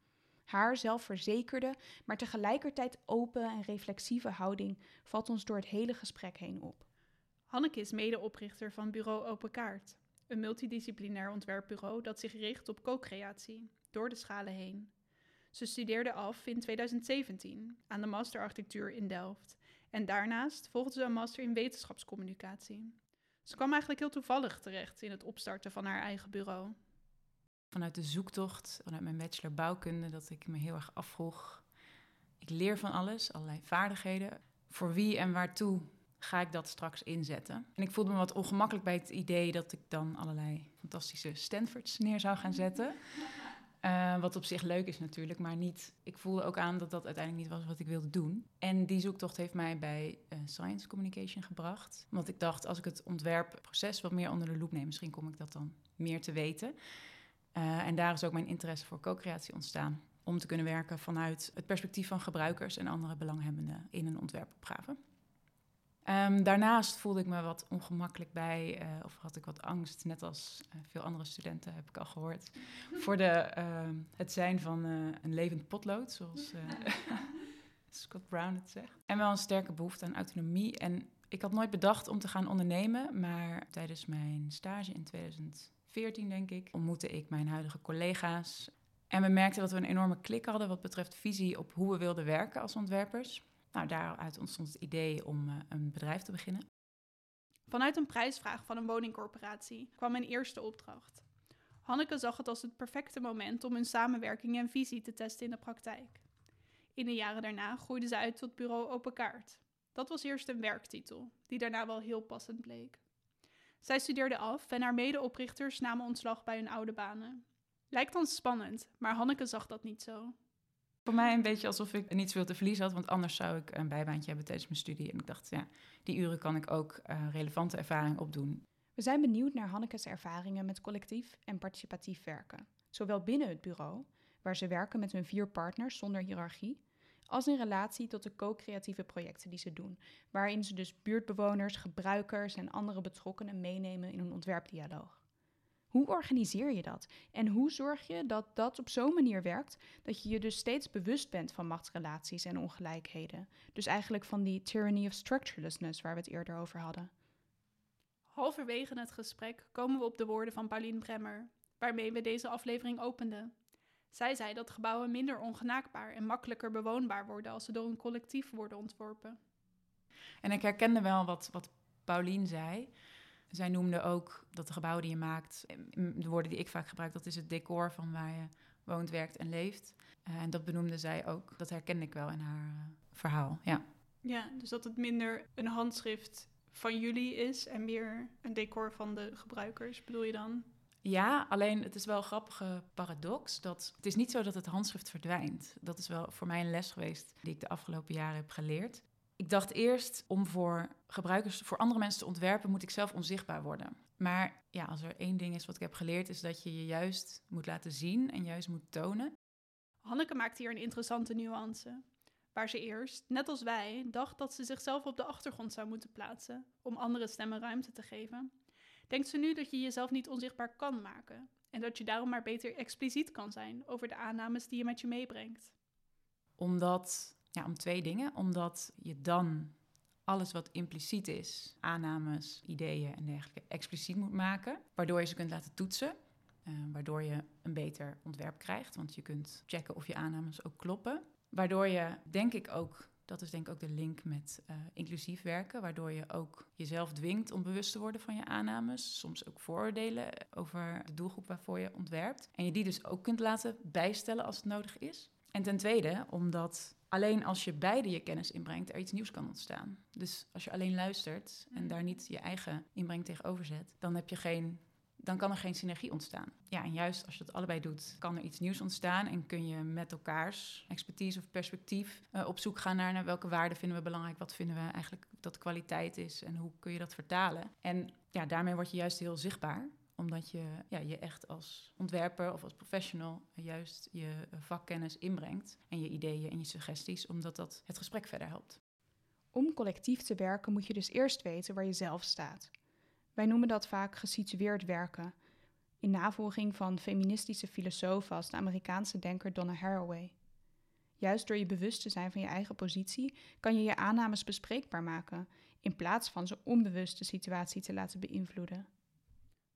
Haar zelfverzekerde, maar tegelijkertijd open en reflexieve houding valt ons door het hele gesprek heen op. Hanneke is medeoprichter van Bureau Open Kaart, een multidisciplinair ontwerpbureau dat zich richt op co-creatie, door de schalen heen. Ze studeerde af in 2017 aan de Master Architectuur in Delft en daarnaast volgde ze een master in wetenschapscommunicatie. Ze kwam eigenlijk heel toevallig terecht in het opstarten van haar eigen bureau. Vanuit de zoektocht, vanuit mijn bachelor bouwkunde, dat ik me heel erg afvroeg. Ik leer van alles, allerlei vaardigheden. Voor wie en waartoe ga ik dat straks inzetten? En ik voelde me wat ongemakkelijk bij het idee dat ik dan allerlei fantastische Stanfords neer zou gaan zetten. Uh, wat op zich leuk is natuurlijk, maar niet. Ik voelde ook aan dat dat uiteindelijk niet was wat ik wilde doen. En die zoektocht heeft mij bij uh, science communication gebracht. Want ik dacht, als ik het ontwerpproces wat meer onder de loep neem, misschien kom ik dat dan meer te weten. Uh, en daar is ook mijn interesse voor co-creatie ontstaan. Om te kunnen werken vanuit het perspectief van gebruikers en andere belanghebbenden in een ontwerpopgave. Um, daarnaast voelde ik me wat ongemakkelijk bij, uh, of had ik wat angst, net als uh, veel andere studenten heb ik al gehoord, voor de, uh, het zijn van eh, een levend potlood, zoals Scott Brown het zegt. En wel een sterke behoefte aan autonomie. En ik had nooit bedacht om te gaan ondernemen, maar tijdens mijn stage in 2014, denk ik, ontmoette ik mijn huidige collega's. En we merkten dat we een enorme klik hadden wat betreft visie op hoe we wilden werken als ontwerpers. Nou, daaruit ontstond het idee om uh, een bedrijf te beginnen. Vanuit een prijsvraag van een woningcorporatie kwam mijn eerste opdracht. Hanneke zag het als het perfecte moment om hun samenwerking en visie te testen in de praktijk. In de jaren daarna groeide ze uit tot bureau Open Kaart. Dat was eerst een werktitel, die daarna wel heel passend bleek. Zij studeerde af en haar medeoprichters namen ontslag bij hun oude banen. Lijkt dan spannend, maar Hanneke zag dat niet zo. Voor mij een beetje alsof ik niet zoveel te verliezen had, want anders zou ik een bijbaantje hebben tijdens mijn studie. En ik dacht, ja, die uren kan ik ook uh, relevante ervaring opdoen. We zijn benieuwd naar Hanneke's ervaringen met collectief en participatief werken. Zowel binnen het bureau, waar ze werken met hun vier partners zonder hiërarchie, als in relatie tot de co-creatieve projecten die ze doen, waarin ze dus buurtbewoners, gebruikers en andere betrokkenen meenemen in een ontwerpdialoog. Hoe organiseer je dat? En hoe zorg je dat dat op zo'n manier werkt dat je je dus steeds bewust bent van machtsrelaties en ongelijkheden? Dus eigenlijk van die tyranny of structurelessness waar we het eerder over hadden. Halverwege het gesprek komen we op de woorden van Pauline Bremmer, waarmee we deze aflevering openden. Zij zei dat gebouwen minder ongenaakbaar en makkelijker bewoonbaar worden als ze door een collectief worden ontworpen. En ik herkende wel wat, wat Pauline zei. Zij noemde ook dat de gebouwen die je maakt, de woorden die ik vaak gebruik, dat is het decor van waar je woont, werkt en leeft. Uh, en dat benoemde zij ook. Dat herkende ik wel in haar uh, verhaal. Ja. ja, dus dat het minder een handschrift van jullie is en meer een decor van de gebruikers, bedoel je dan? Ja, alleen het is wel een grappige paradox. Dat het is niet zo dat het handschrift verdwijnt. Dat is wel voor mij een les geweest die ik de afgelopen jaren heb geleerd. Ik dacht eerst om voor gebruikers, voor andere mensen te ontwerpen, moet ik zelf onzichtbaar worden. Maar ja, als er één ding is wat ik heb geleerd, is dat je je juist moet laten zien en juist moet tonen. Hanneke maakt hier een interessante nuance. Waar ze eerst, net als wij, dacht dat ze zichzelf op de achtergrond zou moeten plaatsen om andere stemmen ruimte te geven, denkt ze nu dat je jezelf niet onzichtbaar kan maken en dat je daarom maar beter expliciet kan zijn over de aannames die je met je meebrengt. Omdat, ja, om twee dingen. Omdat je dan alles wat impliciet is, aannames, ideeën en dergelijke, expliciet moet maken, waardoor je ze kunt laten toetsen. Uh, waardoor je een beter ontwerp krijgt, want je kunt checken of je aannames ook kloppen. Waardoor je, denk ik ook, dat is denk ik ook de link met uh, inclusief werken, waardoor je ook jezelf dwingt om bewust te worden van je aannames, soms ook vooroordelen over de doelgroep waarvoor je ontwerpt. En je die dus ook kunt laten bijstellen als het nodig is. En ten tweede, omdat alleen als je beide je kennis inbrengt, er iets nieuws kan ontstaan. Dus als je alleen luistert en daar niet je eigen inbreng tegenover zet, dan heb je geen dan kan er geen synergie ontstaan. Ja, en juist als je dat allebei doet, kan er iets nieuws ontstaan en kun je met elkaars expertise of perspectief uh, op zoek gaan naar, naar welke waarden vinden we belangrijk, wat vinden we eigenlijk dat kwaliteit is en hoe kun je dat vertalen. En ja, daarmee word je juist heel zichtbaar omdat je ja, je echt als ontwerper of als professional juist je vakkennis inbrengt en je ideeën en je suggesties, omdat dat het gesprek verder helpt. Om collectief te werken moet je dus eerst weten waar je zelf staat. Wij noemen dat vaak gesitueerd werken, in navolging van feministische filosofen als de Amerikaanse denker Donna Haraway. Juist door je bewust te zijn van je eigen positie kan je je aannames bespreekbaar maken, in plaats van ze onbewust de situatie te laten beïnvloeden.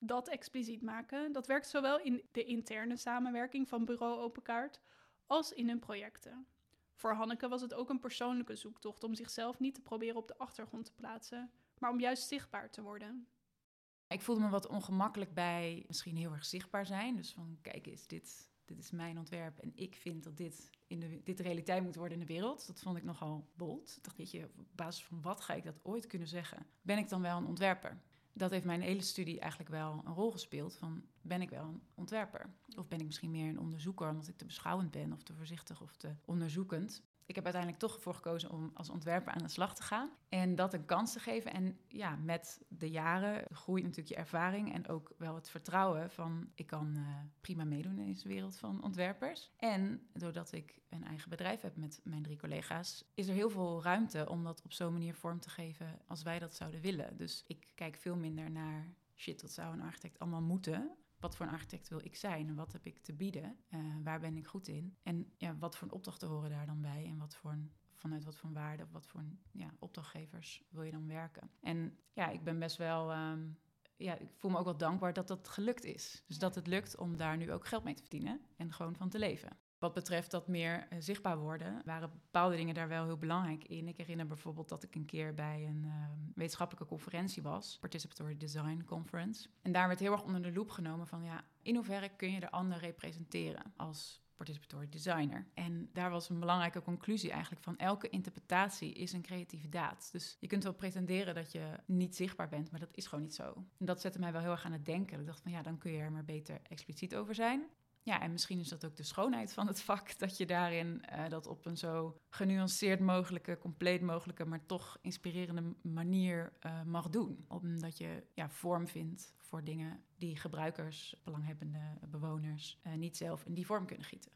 Dat expliciet maken, dat werkt zowel in de interne samenwerking van bureau Open Kaart als in hun projecten. Voor Hanneke was het ook een persoonlijke zoektocht om zichzelf niet te proberen op de achtergrond te plaatsen, maar om juist zichtbaar te worden. Ik voelde me wat ongemakkelijk bij misschien heel erg zichtbaar zijn. Dus van, kijk eens, dit, dit is mijn ontwerp en ik vind dat dit, in de, dit realiteit moet worden in de wereld. Dat vond ik nogal bold. Dacht, je, op basis van wat ga ik dat ooit kunnen zeggen? Ben ik dan wel een ontwerper? Dat heeft mijn hele studie eigenlijk wel een rol gespeeld. Van, ben ik wel een ontwerper? Of ben ik misschien meer een onderzoeker omdat ik te beschouwend ben of te voorzichtig of te onderzoekend? Ik heb uiteindelijk toch voor gekozen om als ontwerper aan de slag te gaan. En dat een kans te geven. En ja, met de jaren groeit natuurlijk je ervaring en ook wel het vertrouwen van ik kan uh, prima meedoen in deze wereld van ontwerpers. En doordat ik een eigen bedrijf heb met mijn drie collega's, is er heel veel ruimte om dat op zo'n manier vorm te geven als wij dat zouden willen. Dus ik kijk veel minder naar shit, wat zou een architect allemaal moeten wat voor een architect wil ik zijn en wat heb ik te bieden? Uh, waar ben ik goed in? En ja, wat voor opdrachten horen daar dan bij? En wat voor een, vanuit wat voor waarde, wat voor ja, opdrachtgevers wil je dan werken? En ja, ik ben best wel. Um, ja, ik voel me ook wel dankbaar dat dat gelukt is. Dus dat het lukt om daar nu ook geld mee te verdienen en gewoon van te leven. Wat betreft dat meer eh, zichtbaar worden, waren bepaalde dingen daar wel heel belangrijk in. Ik herinner bijvoorbeeld dat ik een keer bij een uh, wetenschappelijke conferentie was, Participatory Design Conference. En daar werd heel erg onder de loep genomen van ja, in hoeverre kun je de ander representeren als participatory designer. En daar was een belangrijke conclusie eigenlijk van elke interpretatie is een creatieve daad. Dus je kunt wel pretenderen dat je niet zichtbaar bent, maar dat is gewoon niet zo. En dat zette mij wel heel erg aan het denken. Ik dacht van ja, dan kun je er maar beter expliciet over zijn. Ja, en misschien is dat ook de schoonheid van het vak, dat je daarin uh, dat op een zo genuanceerd mogelijke, compleet mogelijke, maar toch inspirerende manier uh, mag doen. Omdat je ja, vorm vindt voor dingen die gebruikers, belanghebbende bewoners, uh, niet zelf in die vorm kunnen gieten.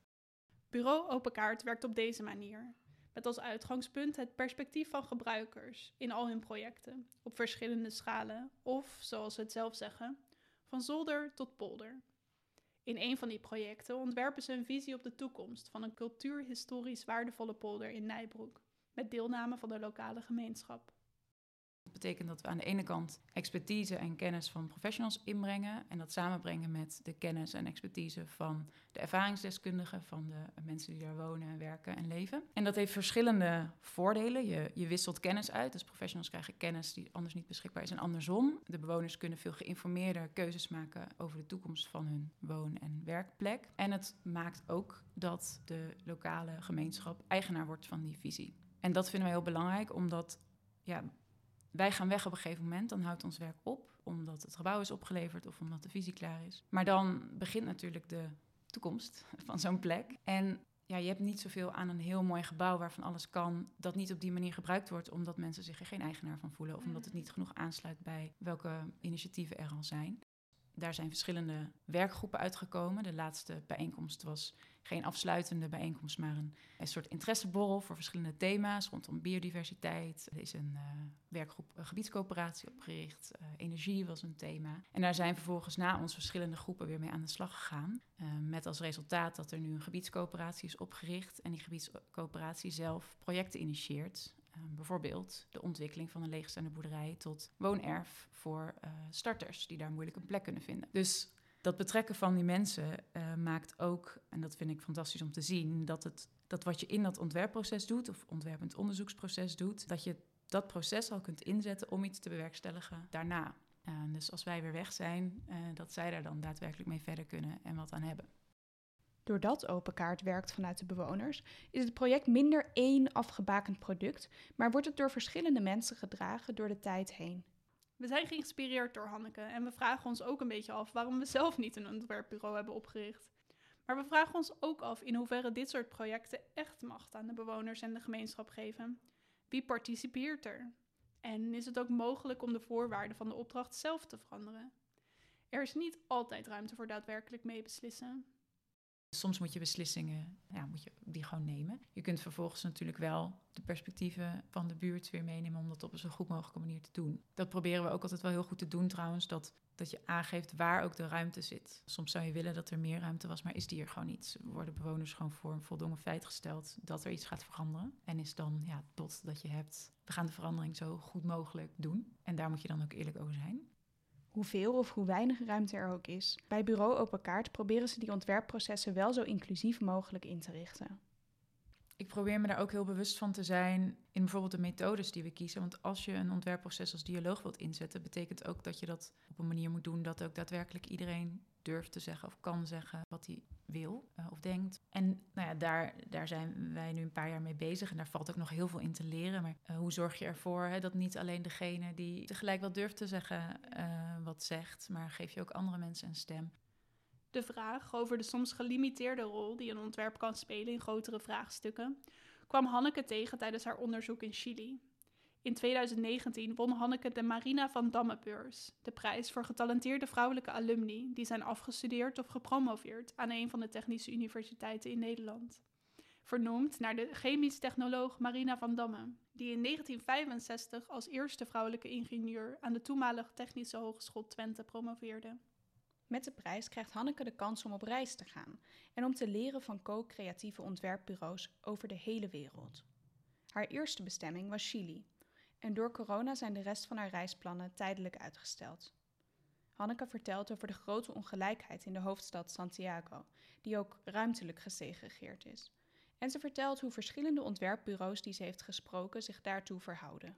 Bureau Open Kaart werkt op deze manier. Met als uitgangspunt het perspectief van gebruikers in al hun projecten, op verschillende schalen, of zoals ze het zelf zeggen, van zolder tot polder. In een van die projecten ontwerpen ze een visie op de toekomst van een cultuurhistorisch waardevolle polder in Nijbroek, met deelname van de lokale gemeenschap. Betekent dat we aan de ene kant expertise en kennis van professionals inbrengen en dat samenbrengen met de kennis en expertise van de ervaringsdeskundigen, van de mensen die daar wonen, werken en leven. En dat heeft verschillende voordelen. Je, je wisselt kennis uit, dus professionals krijgen kennis die anders niet beschikbaar is en andersom. De bewoners kunnen veel geïnformeerder keuzes maken over de toekomst van hun woon- en werkplek. En het maakt ook dat de lokale gemeenschap eigenaar wordt van die visie. En dat vinden wij heel belangrijk, omdat ja, wij gaan weg op een gegeven moment, dan houdt ons werk op, omdat het gebouw is opgeleverd of omdat de visie klaar is. Maar dan begint natuurlijk de toekomst van zo'n plek. En ja, je hebt niet zoveel aan een heel mooi gebouw waarvan alles kan, dat niet op die manier gebruikt wordt, omdat mensen zich er geen eigenaar van voelen of omdat het niet genoeg aansluit bij welke initiatieven er al zijn. Daar zijn verschillende werkgroepen uitgekomen. De laatste bijeenkomst was geen afsluitende bijeenkomst, maar een, soort interesseborrel voor verschillende thema's rondom biodiversiteit. Er is een uh, werkgroep een gebiedscoöperatie opgericht. Uh, energie was een thema. En daar zijn vervolgens na ons verschillende groepen weer mee aan de slag gegaan. Met als resultaat dat er nu een gebiedscoöperatie is opgericht en die gebiedscoöperatie zelf projecten initieert. Bijvoorbeeld de ontwikkeling van een leegstaande boerderij tot woonerf voor starters die daar moeilijk een plek kunnen vinden. Dus dat betrekken van die mensen uh, maakt ook, en dat vind ik fantastisch om te zien, dat, het, dat wat je in dat ontwerpproces doet, of ontwerpend onderzoeksproces doet, dat je dat proces al kunt inzetten om iets te bewerkstelligen daarna. Dus als wij weer weg zijn, uh, dat zij daar dan daadwerkelijk mee verder kunnen en wat aan hebben. Doordat Open Kaart werkt vanuit de bewoners, is het project minder één afgebakend product, maar wordt het door verschillende mensen gedragen door de tijd heen. We zijn geïnspireerd door Hanneke en we vragen ons ook een beetje af waarom we zelf niet een ontwerpbureau hebben opgericht. Maar we vragen ons ook af in hoeverre dit soort projecten echt macht aan de bewoners en de gemeenschap geven. Wie participeert er? En is het ook mogelijk om de voorwaarden van de opdracht zelf te veranderen? Er is niet altijd ruimte voor daadwerkelijk meebeslissen. Soms moet je beslissingen, ja, moet je die gewoon nemen. Je kunt vervolgens natuurlijk wel de perspectieven van de buurt weer meenemen om dat op een zo goed mogelijke manier te doen. Dat proberen we ook altijd wel heel goed te doen trouwens, dat, dat je aangeeft waar ook de ruimte zit. Soms zou je willen dat er meer ruimte was, maar is die er gewoon niet. Worden bewoners gewoon voor een voldongen feit gesteld dat er iets gaat veranderen. En is dan ja, tot dat je hebt, we gaan de verandering zo goed mogelijk doen. En daar moet je dan ook eerlijk over zijn hoeveel of hoe weinig ruimte er ook is. Bij Bureau Open Kaart proberen ze die ontwerpprocessen wel zo inclusief mogelijk in te richten. Ik probeer me daar ook heel bewust van te zijn in bijvoorbeeld de methodes die we kiezen. Want als je een ontwerpproces als dialoog wilt inzetten, betekent ook dat je dat op een manier moet doen dat ook daadwerkelijk iedereen durft te zeggen of kan zeggen wat hij wil uh, of denkt. En nou ja, daar, daar zijn wij nu een paar jaar mee bezig en daar valt ook nog heel veel in te leren. Maar uh, hoe zorg je ervoor hè, dat niet alleen degene die tegelijk wel durft te zeggen uh, zegt, maar geef je ook andere mensen een stem. De vraag over de soms gelimiteerde rol die een ontwerp kan spelen in grotere vraagstukken kwam Hanneke tegen tijdens haar onderzoek in Chili. In 2019 won Hanneke de Marina van Damme-beurs, de prijs voor getalenteerde vrouwelijke alumni die zijn afgestudeerd of gepromoveerd aan een van de technische universiteiten in Nederland. Vernoemd naar de chemisch technoloog Marina van Damme, die in 1965 als eerste vrouwelijke ingenieur aan de toenmalige Technische Hogeschool Twente promoveerde. Met de prijs krijgt Hanneke de kans om op reis te gaan en om te leren van co-creatieve ontwerpbureaus over de hele wereld. Haar eerste bestemming was Chili, en door corona zijn de rest van haar reisplannen tijdelijk uitgesteld. Hanneke vertelt over de grote ongelijkheid in de hoofdstad Santiago, die ook ruimtelijk gesegregeerd is. En ze vertelt hoe verschillende ontwerpbureaus die ze heeft gesproken zich daartoe verhouden.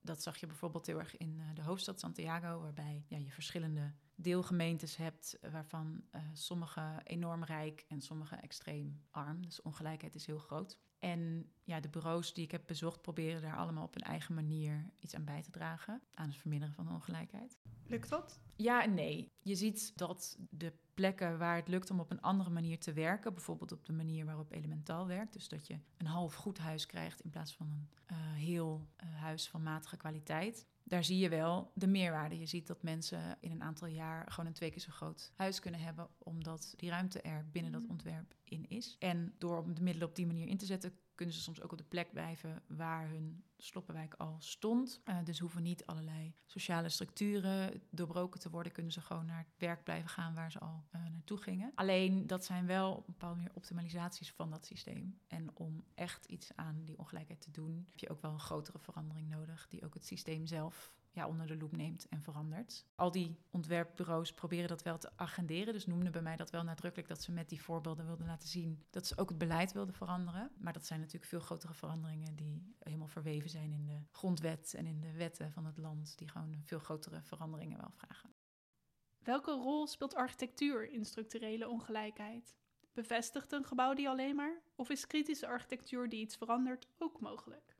Dat zag je bijvoorbeeld heel erg in eh, de hoofdstad Santiago, waarbij ja, je verschillende deelgemeentes hebt, eh, waarvan uh, sommige enorm rijk en sommige extreem arm. Dus ongelijkheid is heel groot. En ja, de bureaus die ik heb bezocht proberen daar allemaal op hun eigen manier iets aan bij te dragen, aan het verminderen van de ongelijkheid. Lukt dat? Ja en nee. Je ziet dat de plekken waar het lukt om op een andere manier te werken, bijvoorbeeld op de manier waarop Elementaal werkt, dus dat je een half goed huis krijgt in plaats van een uh, heel uh, huis van matige kwaliteit, daar zie je wel de meerwaarde. Je ziet dat mensen in een aantal jaar gewoon een twee keer zo groot huis kunnen hebben, omdat die ruimte er binnen dat ontwerp in is. En door de middelen op die manier in te zetten, kunnen ze soms ook op de plek blijven waar hun sloppenwijk al stond. Uh, dus hoeven niet allerlei sociale structuren doorbroken te worden. Kunnen ze gewoon naar het werk blijven gaan waar ze al uh, naartoe gingen. Alleen dat zijn wel een bepaalde optimalisaties van dat systeem. En om echt iets aan die ongelijkheid te doen, heb je ook wel een grotere verandering nodig, die ook het systeem zelf ja, onder de loep neemt en verandert. Al die ontwerpbureaus proberen dat wel te agenderen. Dus noemden bij mij dat wel nadrukkelijk dat ze met die voorbeelden wilden laten zien dat ze ook het beleid wilden veranderen. Maar dat zijn natuurlijk veel grotere veranderingen die helemaal verweven zijn in de grondwet en in de wetten van het land, die gewoon veel grotere veranderingen wel vragen. Welke rol speelt architectuur in structurele ongelijkheid? Bevestigt een gebouw die alleen maar? Of is kritische architectuur die iets verandert ook mogelijk?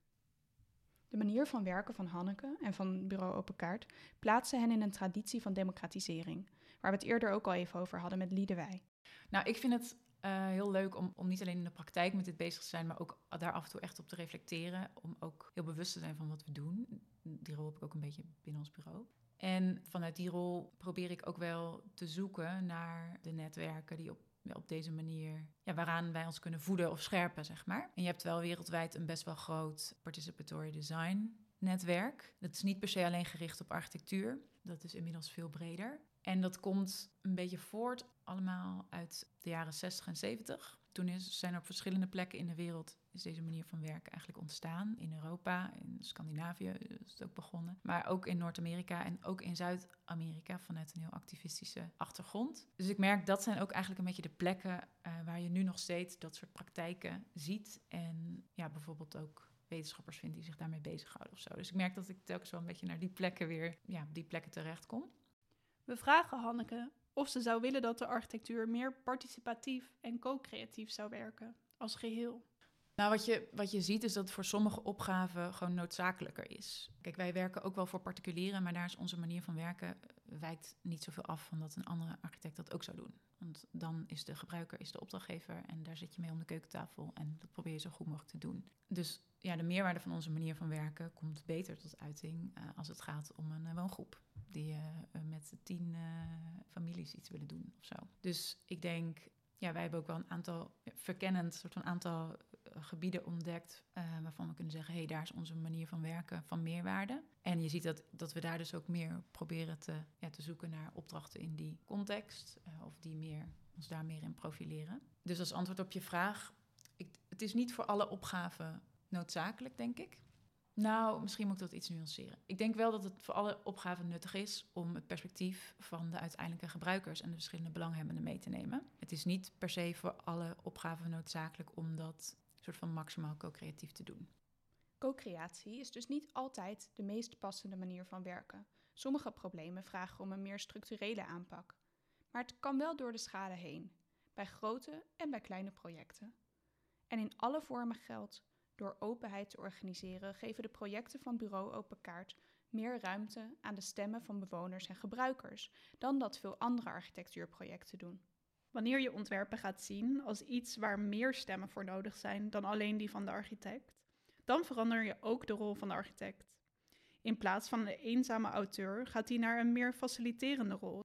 De manier van werken van Hanneke en van Bureau Open Kaart plaatsen hen in een traditie van democratisering, waar we het eerder ook al even over hadden met Liedewij. Nou, ik vind het uh, heel leuk om, om niet alleen in de praktijk met dit bezig te zijn, maar ook daar af en toe echt op te reflecteren. Om ook heel bewust te zijn van wat we doen. Die rol heb ik ook een beetje binnen ons bureau. En vanuit die rol probeer ik ook wel te zoeken naar de netwerken die op op deze manier, ja, waaraan wij ons kunnen voeden of scherpen, zeg maar. En je hebt wel wereldwijd een best wel groot participatory design netwerk. Dat is niet per se alleen gericht op architectuur. Dat is inmiddels veel breder. En dat komt een beetje voort allemaal uit de jaren 60 en 70. Toen is, zijn er op verschillende plekken in de wereld is deze manier van werken eigenlijk ontstaan. In Europa, in Scandinavië is het ook begonnen. Maar ook in Noord-Amerika en ook in Zuid-Amerika vanuit een heel activistische achtergrond. Dus ik merk dat zijn ook eigenlijk een beetje de plekken uh, waar je nu nog steeds dat soort praktijken ziet. En ja, bijvoorbeeld ook wetenschappers vindt die zich daarmee bezighouden of zo. Dus ik merk dat ik telkens wel een beetje naar die plekken weer, ja, die plekken terecht kom. We vragen Hanneke of ze zou willen dat de architectuur meer participatief en co-creatief zou werken, als geheel. Nou, wat je, wat je ziet is dat het voor sommige opgaven gewoon noodzakelijker is. Kijk, wij werken ook wel voor particulieren, maar daar is onze manier van werken eh, wijkt niet zoveel af van dat een andere architect dat ook zou doen. Want dan is de gebruiker is de opdrachtgever en daar zit je mee om de keukentafel en dat probeer je zo goed mogelijk te doen. Dus ja, de meerwaarde van onze manier van werken komt beter tot uiting uh, als het gaat om een uh, woongroep die met tien families iets willen doen of zo. Dus ik denk, ja, wij hebben ook wel een aantal verkennend, soort van aantal gebieden ontdekt waarvan we kunnen zeggen, hé, hey, daar is onze manier van werken van meerwaarde. En je ziet dat, dat we daar dus ook meer proberen te, ja, te zoeken naar opdrachten in die context of die meer, ons daar meer in profileren. Dus als antwoord op je vraag, ik, het is niet voor alle opgaven noodzakelijk, denk ik. Nou, misschien moet ik dat iets nuanceren. Ik denk wel dat het voor alle opgaven nuttig is om het perspectief van de uiteindelijke gebruikers en de verschillende belanghebbenden mee te nemen. Het is niet per se voor alle opgaven noodzakelijk om dat van maximaal co-creatief te doen. Co-creatie is dus niet altijd de meest passende manier van werken. Sommige problemen vragen om een meer structurele aanpak. Maar het kan wel door de schade heen, bij grote en bij kleine projecten. En in alle vormen geldt door openheid te organiseren geven de projecten van Bureau Open Kaart meer ruimte aan de stemmen van bewoners en gebruikers dan dat veel andere architectuurprojecten doen. Wanneer je ontwerpen gaat zien als iets waar meer stemmen voor nodig zijn dan alleen die van de architect, dan verander je ook de rol van de architect. In plaats van een eenzame auteur gaat hij naar een meer faciliterende rol.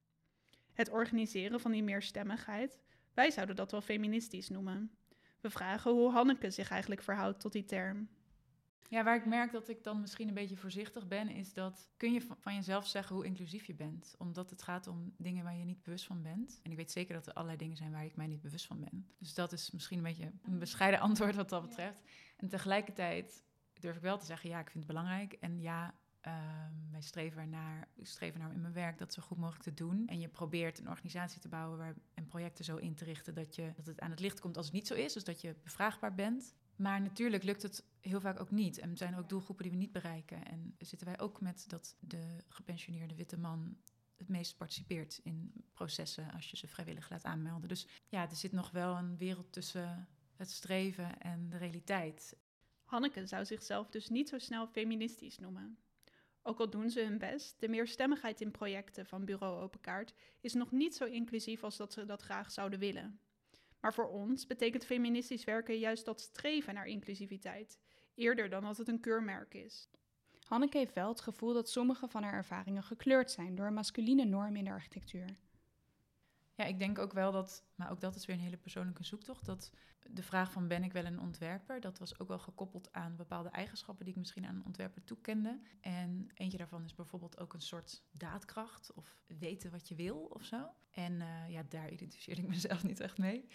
Het organiseren van die meerstemmigheid, wij zouden dat wel feministisch noemen. We vragen hoe Hanneke zich eigenlijk verhoudt tot die term. Ja, waar ik merk dat ik dan misschien een beetje voorzichtig ben, is dat kun je van jezelf zeggen hoe inclusief je bent. Omdat het gaat om dingen waar je niet bewust van bent. En ik weet zeker dat er allerlei dingen zijn waar ik mij niet bewust van ben. Dus dat is misschien een beetje een bescheiden antwoord wat dat betreft. En tegelijkertijd durf ik wel te zeggen, ja, ik vind het belangrijk. En ja, Um, wij streven ernaar, ik streef ernaar in mijn werk dat zo goed mogelijk te doen. En je probeert een organisatie te bouwen waar, en projecten zo in te richten dat, je, dat het aan het licht komt als het niet zo is. Dus dat je bevraagbaar bent. Maar natuurlijk lukt het heel vaak ook niet. En er zijn ook doelgroepen die we niet bereiken. En zitten wij ook met dat de gepensioneerde witte man het meest participeert in processen als je ze vrijwillig laat aanmelden. Dus ja, er zit nog wel een wereld tussen het streven en de realiteit. Hanneke zou zichzelf dus niet zo snel feministisch noemen. Ook al doen ze hun best, de meerstemmigheid in projecten van Bureau Open Kaart is nog niet zo inclusief als dat ze dat graag zouden willen. Maar voor ons betekent feministisch werken juist dat streven naar inclusiviteit, eerder dan dat het een keurmerk is. Hanneke heeft wel het gevoel dat sommige van haar ervaringen gekleurd zijn door een masculine norm in de architectuur. Ja, ik denk ook wel dat, maar ook dat is weer een hele persoonlijke zoektocht, dat de vraag van ben ik wel een ontwerper, dat was ook wel gekoppeld aan bepaalde eigenschappen die ik misschien aan een ontwerper toekende. En eentje daarvan is bijvoorbeeld ook een soort daadkracht of weten wat je wil of zo. En uh, ja, daar identificeerde ik mezelf niet echt mee.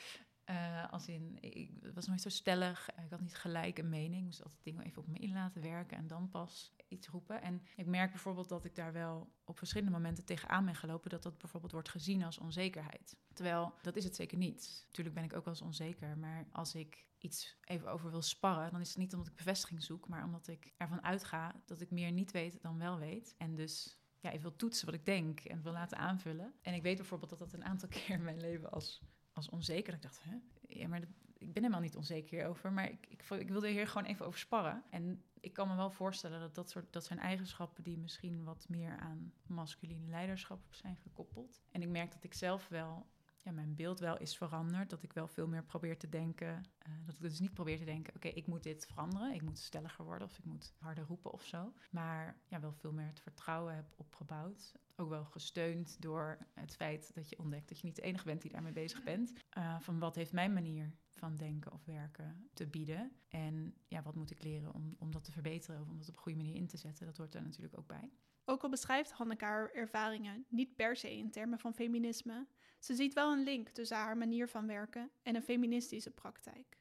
Uh, als in, ik was nooit zo stellig, ik had niet gelijk een mening. Ik moest altijd dingen even op me in laten werken en dan pas iets roepen. En ik merk bijvoorbeeld dat ik daar wel op verschillende momenten tegenaan ben gelopen... dat dat bijvoorbeeld wordt gezien als onzekerheid. Terwijl, dat is het zeker niet. Natuurlijk ben ik ook wel eens onzeker, maar als ik iets even over wil sparren... dan is het niet omdat ik bevestiging zoek, maar omdat ik ervan uitga... dat ik meer niet weet dan wel weet. En dus ja, even wil toetsen wat ik denk en wil laten aanvullen. En ik weet bijvoorbeeld dat dat een aantal keer in mijn leven als als onzeker. Ik dacht, hè? Ja, maar ik ben helemaal niet onzeker hierover. Maar ik, ik, wilde hier gewoon even over sparren. En ik kan me wel voorstellen dat dat, soort, dat zijn eigenschappen die misschien wat meer aan masculine leiderschap zijn gekoppeld. En ik merk dat ik zelf wel ja, mijn beeld wel is veranderd. Dat ik wel veel meer probeer te denken. Uh, dat ik dus niet probeer te denken: oké, ik moet dit veranderen. Ik moet stelliger worden of ik moet harder roepen of zo. Maar ja, wel veel meer het vertrouwen heb opgebouwd. Ook wel gesteund door het feit dat je ontdekt dat je niet de enige bent die daarmee bezig bent. Uh, van wat heeft mijn manier van denken of werken te bieden? En ja, wat moet ik leren om, om dat te verbeteren of om dat op een goede manier in te zetten? Dat hoort er natuurlijk ook bij. Ook al beschrijft Hanneke haar ervaringen niet per se in termen van feminisme, ze ziet wel een link tussen haar manier van werken en een feministische praktijk.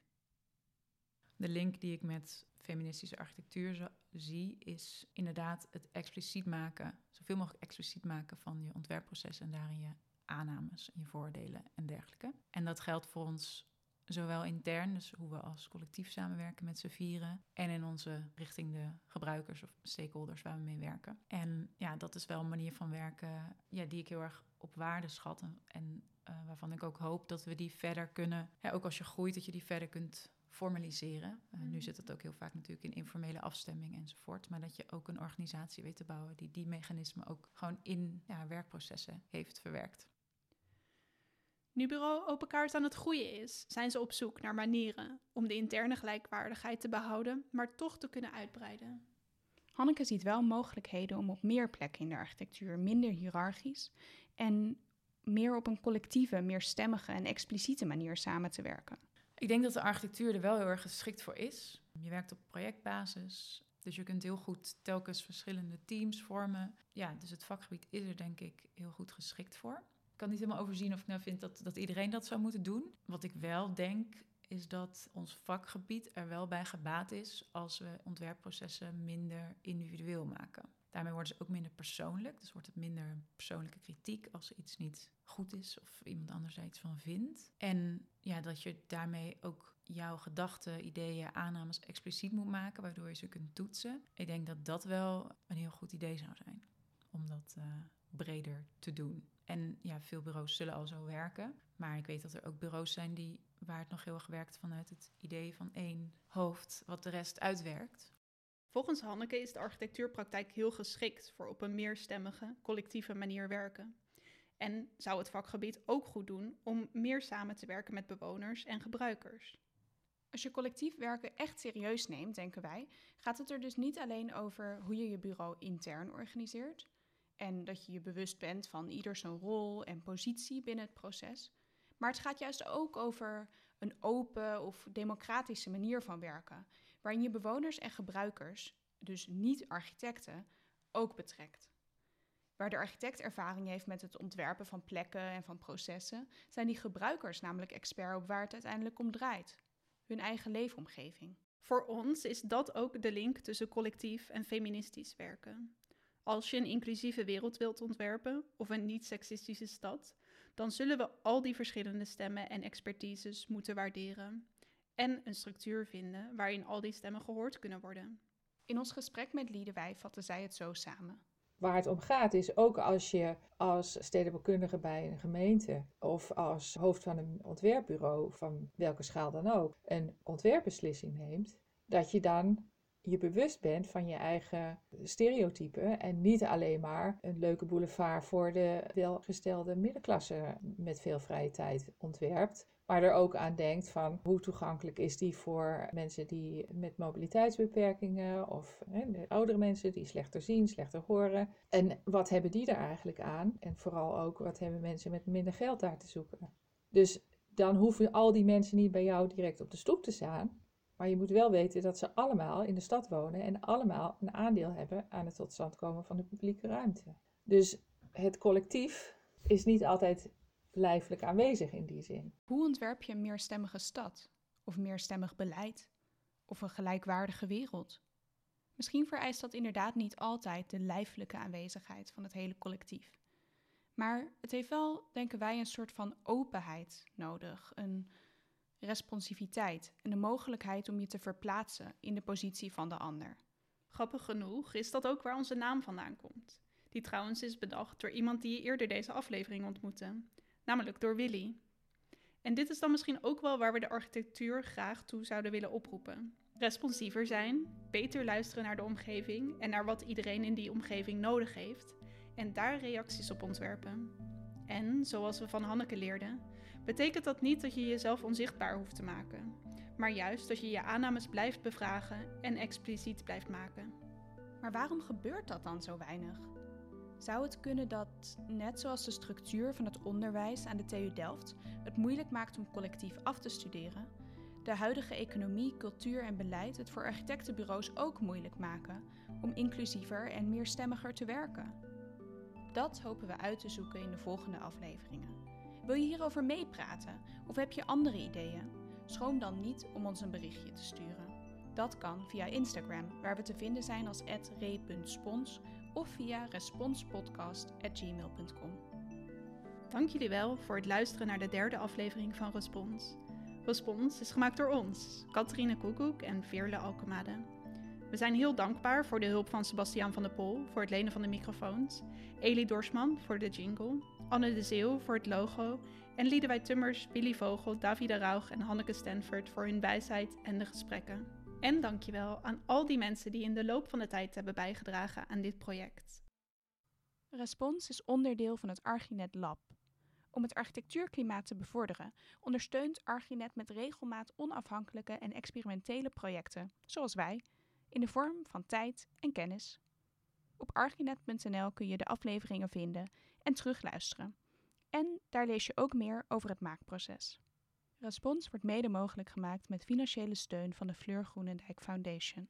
De link die ik met feministische architectuur zie, is inderdaad het expliciet maken, zoveel mogelijk expliciet maken van je ontwerpproces en daarin je aannames en je voordelen en dergelijke. En dat geldt voor ons Zowel intern, dus hoe we als collectief samenwerken met z'n vieren. En in onze richting de gebruikers of stakeholders waar we mee werken. En ja, dat is wel een manier van werken ja, die ik heel erg op waarde schat. En uh, waarvan ik ook hoop dat we die verder kunnen. Ook als je groeit, dat je die verder kunt formaliseren. Uh, Nu zit het ook heel vaak natuurlijk in informele afstemming enzovoort. Maar dat je ook een organisatie weet te bouwen die die mechanismen ook gewoon in ja, werkprocessen heeft verwerkt. Nu bureau Open Kaart aan het groeien is, zijn ze op zoek naar manieren om de interne gelijkwaardigheid te behouden, maar toch te kunnen uitbreiden. Hanneke ziet wel mogelijkheden om op meer plekken in de architectuur minder hiërarchisch en meer op een collectieve, meer stemmige en expliciete manier samen te werken. Ik denk dat de architectuur er wel heel erg geschikt voor is. Je werkt op projectbasis, dus je kunt heel goed telkens verschillende teams vormen. Ja, dus het vakgebied is er denk ik heel goed geschikt voor. Ik kan niet helemaal overzien of ik nou vind dat, dat iedereen dat zou moeten doen. Wat ik wel denk, is dat ons vakgebied er wel bij gebaat is als we ontwerpprocessen minder individueel maken. Daarmee worden ze ook minder persoonlijk. Dus wordt het minder persoonlijke kritiek als iets niet goed is of iemand anders er iets van vindt. En ja, dat je daarmee ook jouw gedachten, ideeën, aannames expliciet moet maken, waardoor je ze kunt toetsen. Ik denk dat dat wel een heel goed idee zou zijn om dat uh, breder te doen. En ja, veel bureaus zullen al zo werken. Maar ik weet dat er ook bureaus zijn die, waar het nog heel erg werkt vanuit het idee van één hoofd, wat de rest uitwerkt. Volgens Hanneke is de architectuurpraktijk heel geschikt voor op een meerstemmige, collectieve manier werken. En zou het vakgebied ook goed doen om meer samen te werken met bewoners en gebruikers. Als je collectief werken echt serieus neemt, denken wij, gaat het er dus niet alleen over hoe je je bureau intern organiseert, en dat je je bewust bent van ieder zijn rol en positie binnen het proces. Maar het gaat juist ook over een open of democratische manier van werken, waarin je bewoners en gebruikers, dus niet architecten, ook betrekt. Waar de architect ervaring heeft met het ontwerpen van plekken en van processen, zijn die gebruikers namelijk expert op waar het uiteindelijk om draait: hun eigen leefomgeving. Voor ons is dat ook de link tussen collectief en feministisch werken. Als je een inclusieve wereld wilt ontwerpen of een niet-seksistische stad, dan zullen we al die verschillende stemmen en expertises moeten waarderen en een structuur vinden waarin al die stemmen gehoord kunnen worden. In ons gesprek met Liedewij vatte zij het zo samen. Waar het om gaat is ook als je als stedenbouwkundige bij een gemeente of als hoofd van een ontwerpbureau, van welke schaal dan ook, een ontwerpbeslissing neemt, dat je dan je bewust bent van je eigen stereotypen en niet alleen maar een leuke boulevard voor de welgestelde middenklasse met veel vrije tijd ontwerpt, maar er ook aan denkt van hoe toegankelijk is die voor mensen die met mobiliteitsbeperkingen of hè, de oudere mensen die slechter zien, slechter horen. En wat hebben die daar eigenlijk aan? En vooral ook wat hebben mensen met minder geld daar te zoeken? Dus dan hoeven al die mensen niet bij jou direct op de stoep te staan. Maar je moet wel weten dat ze allemaal in de stad wonen en allemaal een aandeel hebben aan het tot stand komen van de publieke ruimte. Dus het collectief is niet altijd lijfelijk aanwezig in die zin. Hoe ontwerp je een meerstemmige stad? Of meerstemmig beleid? Of een gelijkwaardige wereld? Misschien vereist dat inderdaad niet altijd de lijfelijke aanwezigheid van het hele collectief. Maar het heeft wel, denken wij, een soort van openheid nodig. Een responsiviteit en de mogelijkheid om je te verplaatsen in de positie van de ander. Grappig genoeg is dat ook waar onze naam vandaan komt. Die trouwens is bedacht door iemand die je eerder deze aflevering ontmoette, namelijk door Willy. En dit is dan misschien ook wel waar we de architectuur graag toe zouden willen oproepen. Responsiever zijn, beter luisteren naar de omgeving en naar wat iedereen in die omgeving nodig heeft, en daar reacties op ontwerpen. En, zoals we van Hanneke leerden, betekent dat niet dat je jezelf onzichtbaar hoeft te maken, maar juist dat je je aannames blijft bevragen en expliciet blijft maken. Maar waarom gebeurt dat dan zo weinig? Zou het kunnen dat, net zoals de structuur van het onderwijs aan de TU Delft het moeilijk maakt om collectief af te studeren, de huidige economie, cultuur en beleid het voor architectenbureaus ook moeilijk maken om inclusiever en meerstemmiger te werken? Dat hopen we uit te zoeken in de volgende afleveringen. Wil je hierover meepraten of heb je andere ideeën? Schroom dan niet om ons een berichtje te sturen. Dat kan via Instagram, waar we te vinden zijn als re.spons of via responspodcast.gmail.com. Dank jullie wel voor het luisteren naar de derde aflevering van Respons. Respons is gemaakt door ons, Catharine Koekoek en Veerle Alkemade. We zijn heel dankbaar voor de hulp van Sebastiaan van der Pol voor het lenen van de microfoons, Elie Dorsman voor de jingle, Anne de Zeeuw voor het logo en Liedewij Tummers, Billy Vogel, Davide Rauch en Hanneke Stanford voor hun wijsheid en de gesprekken. En dankjewel aan al die mensen die in de loop van de tijd hebben bijgedragen aan dit project. Respons is onderdeel van het Archinet Lab. Om het architectuurklimaat te bevorderen, ondersteunt Archinet met regelmaat onafhankelijke en experimentele projecten, zoals wij, in de vorm van tijd en kennis. Op archinet.nl kun je de afleveringen vinden en terugluisteren. En daar lees je ook meer over het maakproces. Respons wordt mede mogelijk gemaakt met financiële steun van de Fleur Groenendijk Foundation.